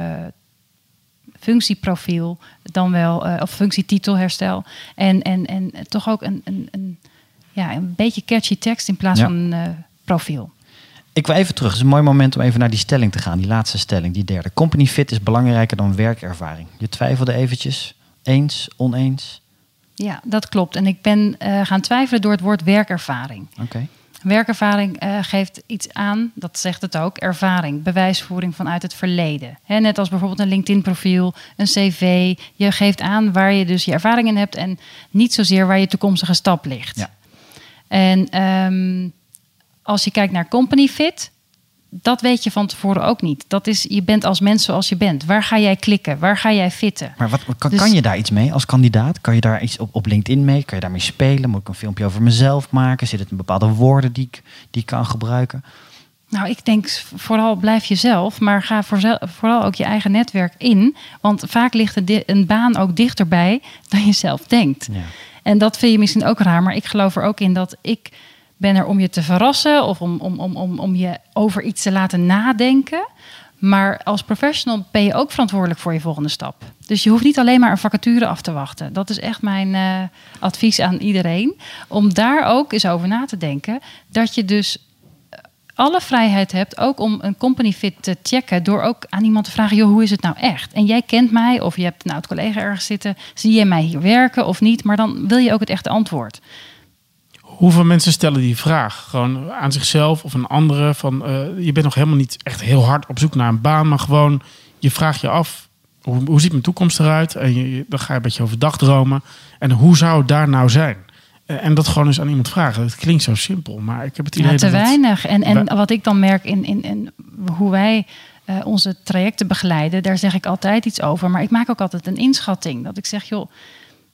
functieprofiel, dan wel, eh, of functietitelherstel. En, en, en toch ook een, een, een, ja, een beetje catchy tekst in plaats
Ja.
van een eh, profiel.
Ik wil even terug. Het is een mooi moment om even naar die stelling te gaan. Die laatste stelling, die derde. Company fit is belangrijker dan werkervaring. Je twijfelde eventjes. Eens, oneens?
Ja, dat klopt. En ik ben eh, gaan twijfelen door het woord werkervaring.
Oké.
Werkervaring eh, geeft iets aan, dat zegt het ook, ervaring, bewijsvoering vanuit het verleden. Net als bijvoorbeeld een LinkedIn-profiel, een cv. Je geeft aan waar je dus je ervaring in hebt en niet zozeer waar je toekomstige stap ligt.
Ja.
En ehm, als je kijkt naar company fit, dat weet je van tevoren ook niet. Dat is, je bent als mens zoals je bent. Waar ga jij klikken? Waar ga jij fitten?
Maar wat, kan,
Dus-
kan je daar iets mee als kandidaat? Kan je daar iets op, op LinkedIn mee? Kan je daarmee spelen? Moet ik een filmpje over mezelf maken? Zit het in bepaalde woorden die ik, die ik kan gebruiken?
Nou, ik denk vooral blijf jezelf, maar ga vooral ook je eigen netwerk in. Want vaak ligt een baan ook dichterbij dan je zelf denkt.
Ja.
En dat vind je misschien ook raar, maar ik geloof er ook in dat ik ben er om je te verrassen of om, om, om, om, om je over iets te laten nadenken. Maar als professional ben je ook verantwoordelijk voor je volgende stap. Dus je hoeft niet alleen maar een vacature af te wachten. Dat is echt mijn eh, advies aan iedereen. Om daar ook eens over na te denken. Dat je dus alle vrijheid hebt, ook om een company fit te checken, door ook aan iemand te vragen: joh, hoe is het nou echt? En jij kent mij, of je hebt een oud collega ergens zitten, zie je mij hier werken of niet? Maar dan wil je ook het echte antwoord.
Hoeveel mensen stellen die vraag? Gewoon aan zichzelf of een andere. Van, eh, je bent nog helemaal niet echt heel hard op zoek naar een baan. Maar gewoon, je vraagt je af. Hoe, hoe ziet mijn toekomst eruit? En je, je- dan ga je een beetje over dagdromen. En hoe zou het daar nou zijn? Eh, En dat gewoon eens aan iemand vragen. Het klinkt zo simpel. Maar ik heb het idee
Ja, te
dat
weinig. En, en wat ik dan merk in, in, in hoe wij eh, onze trajecten begeleiden, daar zeg ik altijd iets over. Maar ik maak ook altijd een inschatting. Dat ik zeg, joh,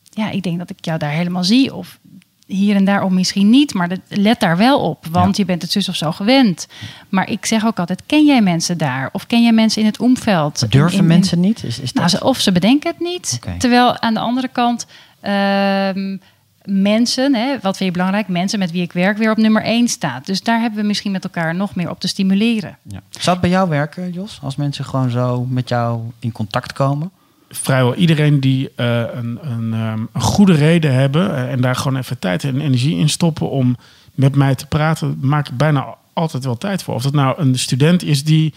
ja, ik denk dat ik jou daar helemaal zie. Of hier en daar of misschien niet. Maar dat- let daar wel op. Want je bent het zus of zo gewend. Maar ik zeg ook altijd, ken jij mensen daar? Of ken jij mensen in het omveld?
Durven
In- in- in-
mensen niet? Is, is
nou,
dat...
of ze bedenken het niet. Terwijl aan de andere kant. ehm, mensen, hè, wat vind je belangrijk? Mensen met wie ik werk weer op nummer 1 staat. Dus daar hebben we misschien met elkaar nog meer op te stimuleren.
Ja. Zou het bij jou werken, Jos? Als mensen gewoon zo met jou in contact komen?
Vrijwel iedereen die uh, een, een, um, een, goede reden hebben uh, en daar gewoon even tijd en energie in stoppen om met mij te praten, maak ik bijna altijd wel tijd voor. Of dat nou een student is die,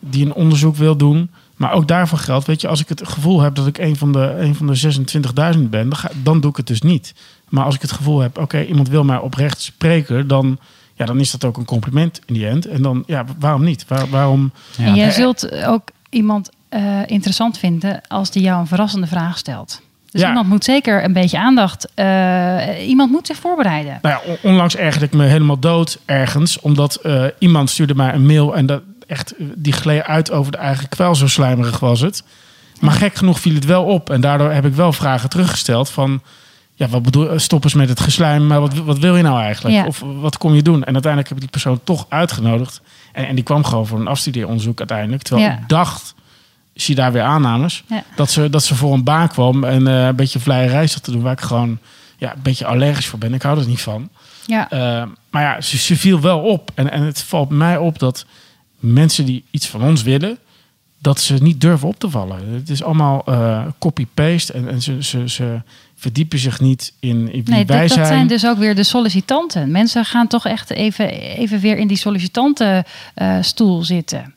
die een onderzoek wil doen, maar ook daarvoor geldt, weet je, als ik het gevoel heb dat ik een van de, een van de 26.000 ben, dan, ga, dan doe ik het dus niet. Maar als ik het gevoel heb, oké, iemand wil mij oprecht spreken, dan, ja, dan is dat ook een compliment in die end. En dan, ja, waarom niet? Waar, waarom?
Ja. En jij zult ook iemand uh, interessant vinden als die jou een verrassende vraag stelt. Dus ja. iemand moet zeker een beetje aandacht. Uh, iemand moet zich voorbereiden.
Nou ja, onlangs ergerde ik me helemaal dood ergens. Omdat uh, iemand stuurde mij een mail. En dat echt, die gleed uit over de eigen kwel. Zo slijmerig was het. Maar gek genoeg viel het wel op. En daardoor heb ik wel vragen teruggesteld van... Ja, wat bedoel stop eens met het geslijm. Maar wat, wat wil je nou eigenlijk? Ja. Of wat kom je doen? En uiteindelijk heb ik die persoon toch uitgenodigd. En, en die kwam gewoon voor een afstudeeronderzoek uiteindelijk. Terwijl ik dacht zie daar weer aannames. Ja. Dat, ze, dat ze voor een baan kwam en uh, een beetje vrije reis te doen, waar ik gewoon ja, een beetje allergisch voor ben. Ik hou er niet van.
Ja.
Uh, maar ja, ze, ze, viel wel op. En, en het valt mij op dat mensen die iets van ons willen, dat ze niet durven op te vallen. Het is allemaal uh, copy-paste en, en ze, ze, ze verdiepen zich niet in, in wie
nee,
wij
dat,
zijn.
dat zijn dus ook weer de sollicitanten. Mensen gaan toch echt even, even weer in die sollicitantenstoel zitten.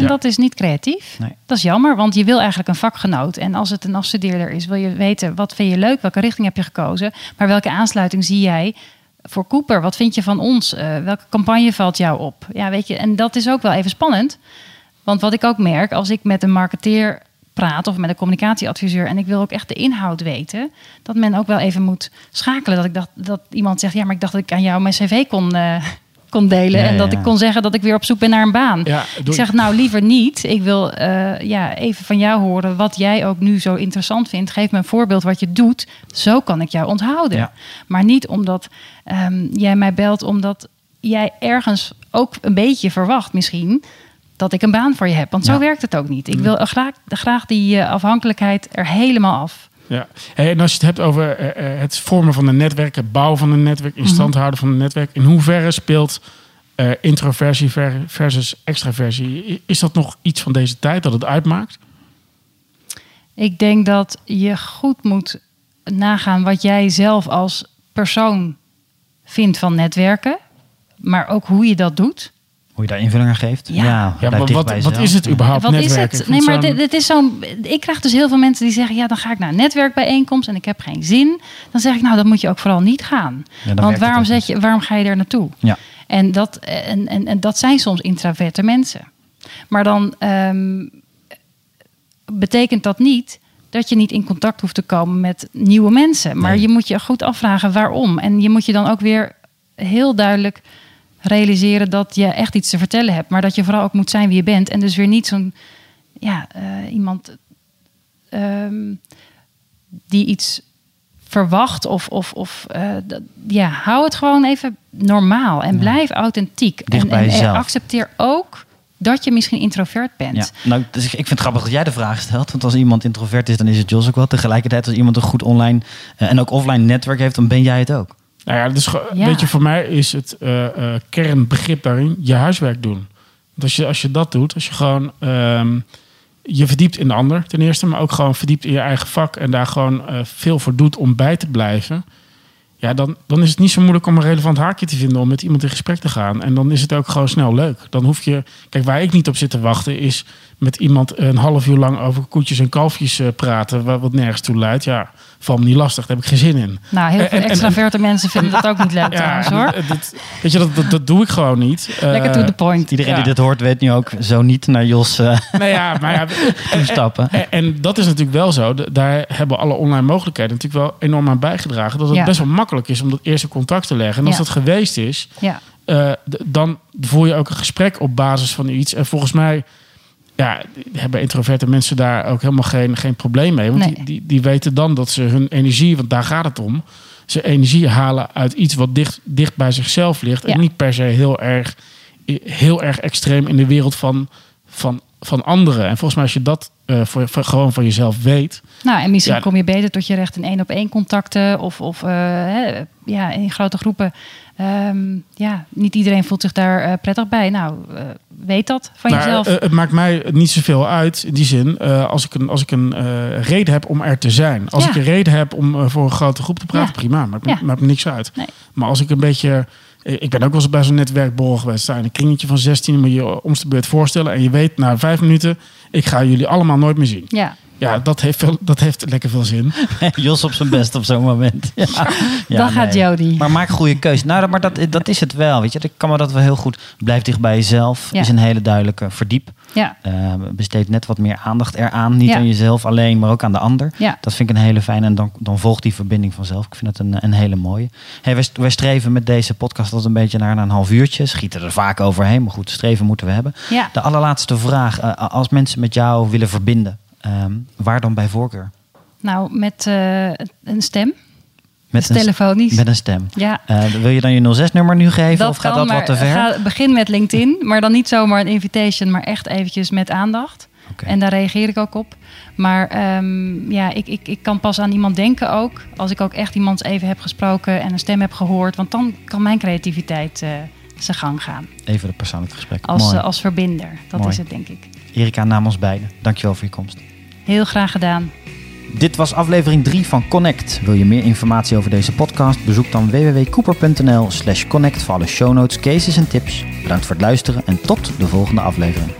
En ja. dat is niet creatief.
Nee.
Dat is jammer, want je wil eigenlijk een vakgenoot. En als het een afstudeerder is, wil je weten wat vind je leuk, welke richting heb je gekozen, maar welke aansluiting zie jij voor Cooper? Wat vind je van ons? Uh, welke campagne valt jou op? Ja, weet je, en dat is ook wel even spannend. Want wat ik ook merk, als ik met een marketeer praat of met een communicatieadviseur en ik wil ook echt de inhoud weten, dat men ook wel even moet schakelen. Dat ik dacht dat iemand zegt, ja, maar ik dacht dat ik aan jou mijn cv kon. Uh, kon delen.
Ja,
en dat
ja.
ik kon zeggen dat ik weer op zoek ben naar een baan.
Ja,
ik zeg nou liever niet. Ik wil eh, ja, even van jou horen wat jij ook nu zo interessant vindt. Geef me een voorbeeld wat je doet. Zo kan ik jou onthouden.
Ja.
Maar niet omdat ehm, jij mij belt omdat jij ergens ook een beetje verwacht misschien dat ik een baan voor je heb. Want zo
Ja.
werkt het ook niet. Ik wil graag, graag die eh, afhankelijkheid er helemaal af.
Ja. En als je het hebt over eh, eh, het vormen van een netwerk, het bouwen van een netwerk, in stand houden van een netwerk, in hoeverre speelt eh, introversie ver- versus extraversie? Is dat nog iets van deze tijd dat het uitmaakt?
Ik denk dat je goed moet nagaan wat jij zelf als persoon vindt van netwerken. Maar ook hoe je dat doet.
Hoe je daar invulling aan geeft.
Ja.
Ja,
blijf
maar wat, wat is het überhaupt
wat is
netwerken?
het?
Ik
Nee, maar dit, dit is zo'n. Ik krijg dus heel veel mensen die zeggen: ja, dan ga ik naar een netwerkbijeenkomst en ik heb geen zin. Dan zeg ik: nou, dan moet je ook vooral niet gaan.
dan
Want waarom, zet je, waarom ga je er naartoe?
Ja.
En dat, en, en, en dat zijn soms introverte mensen. Maar dan ehm, betekent dat niet dat je niet in contact hoeft te komen met nieuwe mensen. Maar
Nee.
je moet je goed afvragen waarom. En je moet je dan ook weer heel duidelijk realiseren dat je echt iets te vertellen hebt. Maar dat je vooral ook moet zijn wie je bent. En dus weer niet zo'n ja, eh, iemand ehm, die iets verwacht of, of, of eh, dat- ja, hou het gewoon even normaal en blijf authentiek.
Dicht
en,
bij
en, en
jezelf.
accepteer ook dat je misschien introvert bent.
Ja, nou, dus ik ik vind het grappig dat jij de vraag stelt. Want als iemand introvert is, dan is het Jos ook wel. Tegelijkertijd, als iemand een goed online eh, en ook offline netwerk heeft, dan ben jij het ook.
Nou ja, dus
Ja.
weet je, voor mij is het eh, eh, kernbegrip daarin je huiswerk doen. Want als je, als je dat doet, als je gewoon ehm, je verdiept in de ander ten eerste, maar ook gewoon verdiept in je eigen vak en daar gewoon eh, veel voor doet om bij te blijven. Ja, dan, dan is het niet zo moeilijk om een relevant haakje te vinden om met iemand in gesprek te gaan. En dan is het ook gewoon snel leuk. Dan hoef je. Kijk, waar ik niet op zit te wachten, is met iemand een half uur lang over koetjes en kalfjes eh, praten, wat, wat nergens toe leidt. Ja, valt me niet lastig. Daar heb ik geen zin in.
Nou, heel veel
en- en-
extraverte mensen vinden dat ook niet leuk trouwens hoor.
dat- dat- weet je, dat, dat, dat doe ik gewoon niet.
Lekker
Eh,
to the point.
Iedereen
Ja.
die dit hoort, weet nu ook zo niet naar Jos eh
Nou ja, maar ja,
toestappen.
en, en dat is natuurlijk wel zo. De- Daar hebben alle online mogelijkheden natuurlijk wel enorm aan bijgedragen. Dat het
Ja.
best wel makkelijk is om dat eerste contact te leggen. En als
Ja.
dat geweest is,
Ja,
eh, d- dan voer je ook een gesprek op basis van iets. En volgens mij ja, hebben introverte mensen daar ook helemaal geen, geen probleem mee. Want
Nee.
die, die, die weten dan dat ze hun energie, want daar gaat het om, ze energie halen uit iets wat dicht, dicht bij zichzelf ligt.
Ja.
En niet per se heel erg, heel erg extreem in de wereld van, van van anderen. En volgens mij als je dat eh, voor, voor- gewoon van jezelf weet.
Nou, en misschien
Ja.
kom je beter tot je recht in één op één contacten of, of eh, hè, ja, in grote groepen. Ehm, ja, niet iedereen voelt zich daar eh, prettig bij. Nou, eh, weet dat van
Nou,
jezelf.
eh, het maakt mij niet zoveel uit in die zin. als ik een, als ik een reden heb om er te zijn. Als
Ja.
ik een reden heb om voor een grote groep te praten,
Ja.
prima. Maakt,
Ja.
maakt me niks uit.
Nee.
Maar als ik een beetje. Ik ben ook wel eens bij zo'n netwerkborrel geweest. In een kringetje van 16, moet je je om de beurt voorstellen. En je weet na vijf minuten, ik ga jullie allemaal nooit meer zien.
ja,
Ja, dat heeft, veel, dat heeft lekker veel zin.
Jos op zijn best op zo'n moment. Ja. Ja,
dan gaat
nee.
Jody.
Maar maak goede keuze. Nou, dat- maar dat, dat is het wel. Weet je, ik kan me dat wel heel goed. Blijf dicht bij jezelf.
Ja.
Is een hele duidelijke verdiep.
ja,
Eh, besteed net wat meer aandacht eraan. Niet
Ja.
aan jezelf alleen, maar ook aan de ander.
ja.
Dat vind ik een hele fijne. En dan, dan volgt die verbinding vanzelf. Ik vind het een, een hele mooie. Hey, wij, st- wij streven met deze podcast altijd een beetje naar een half uurtje. Schieten er vaak overheen. Maar goed, streven moeten we hebben.
ja.
De allerlaatste vraag. eh, als mensen met jou willen verbinden. Ehm, waar dan bij voorkeur?
Nou, met eh, een stem.
Met
Dus telefonisch.
Met een stem.
Ja,
Eh, wil je dan je 06-nummer nu geven? of gaat
kan,
dat wat te ver?
Ga, begin met LinkedIn, maar dan niet zomaar een invitation, maar echt eventjes met aandacht. En daar reageer ik ook op. Maar ehm, ja, ik, ik, ik kan pas aan iemand denken ook. Als ik ook echt iemand even heb gesproken en een stem heb gehoord. Want dan kan mijn creativiteit eh, zijn gang gaan.
Even het persoonlijk gesprek.
Als, als verbinder. Dat
Mooi.
is het, denk ik.
Erika, namens beiden. Dankjewel voor je komst.
Heel graag gedaan.
Dit was aflevering 3 van Connect. Wil je meer informatie over deze podcast? Bezoek dan www.cooper.nl slash connect voor alle show notes, cases en tips. Bedankt voor het luisteren en tot de volgende aflevering.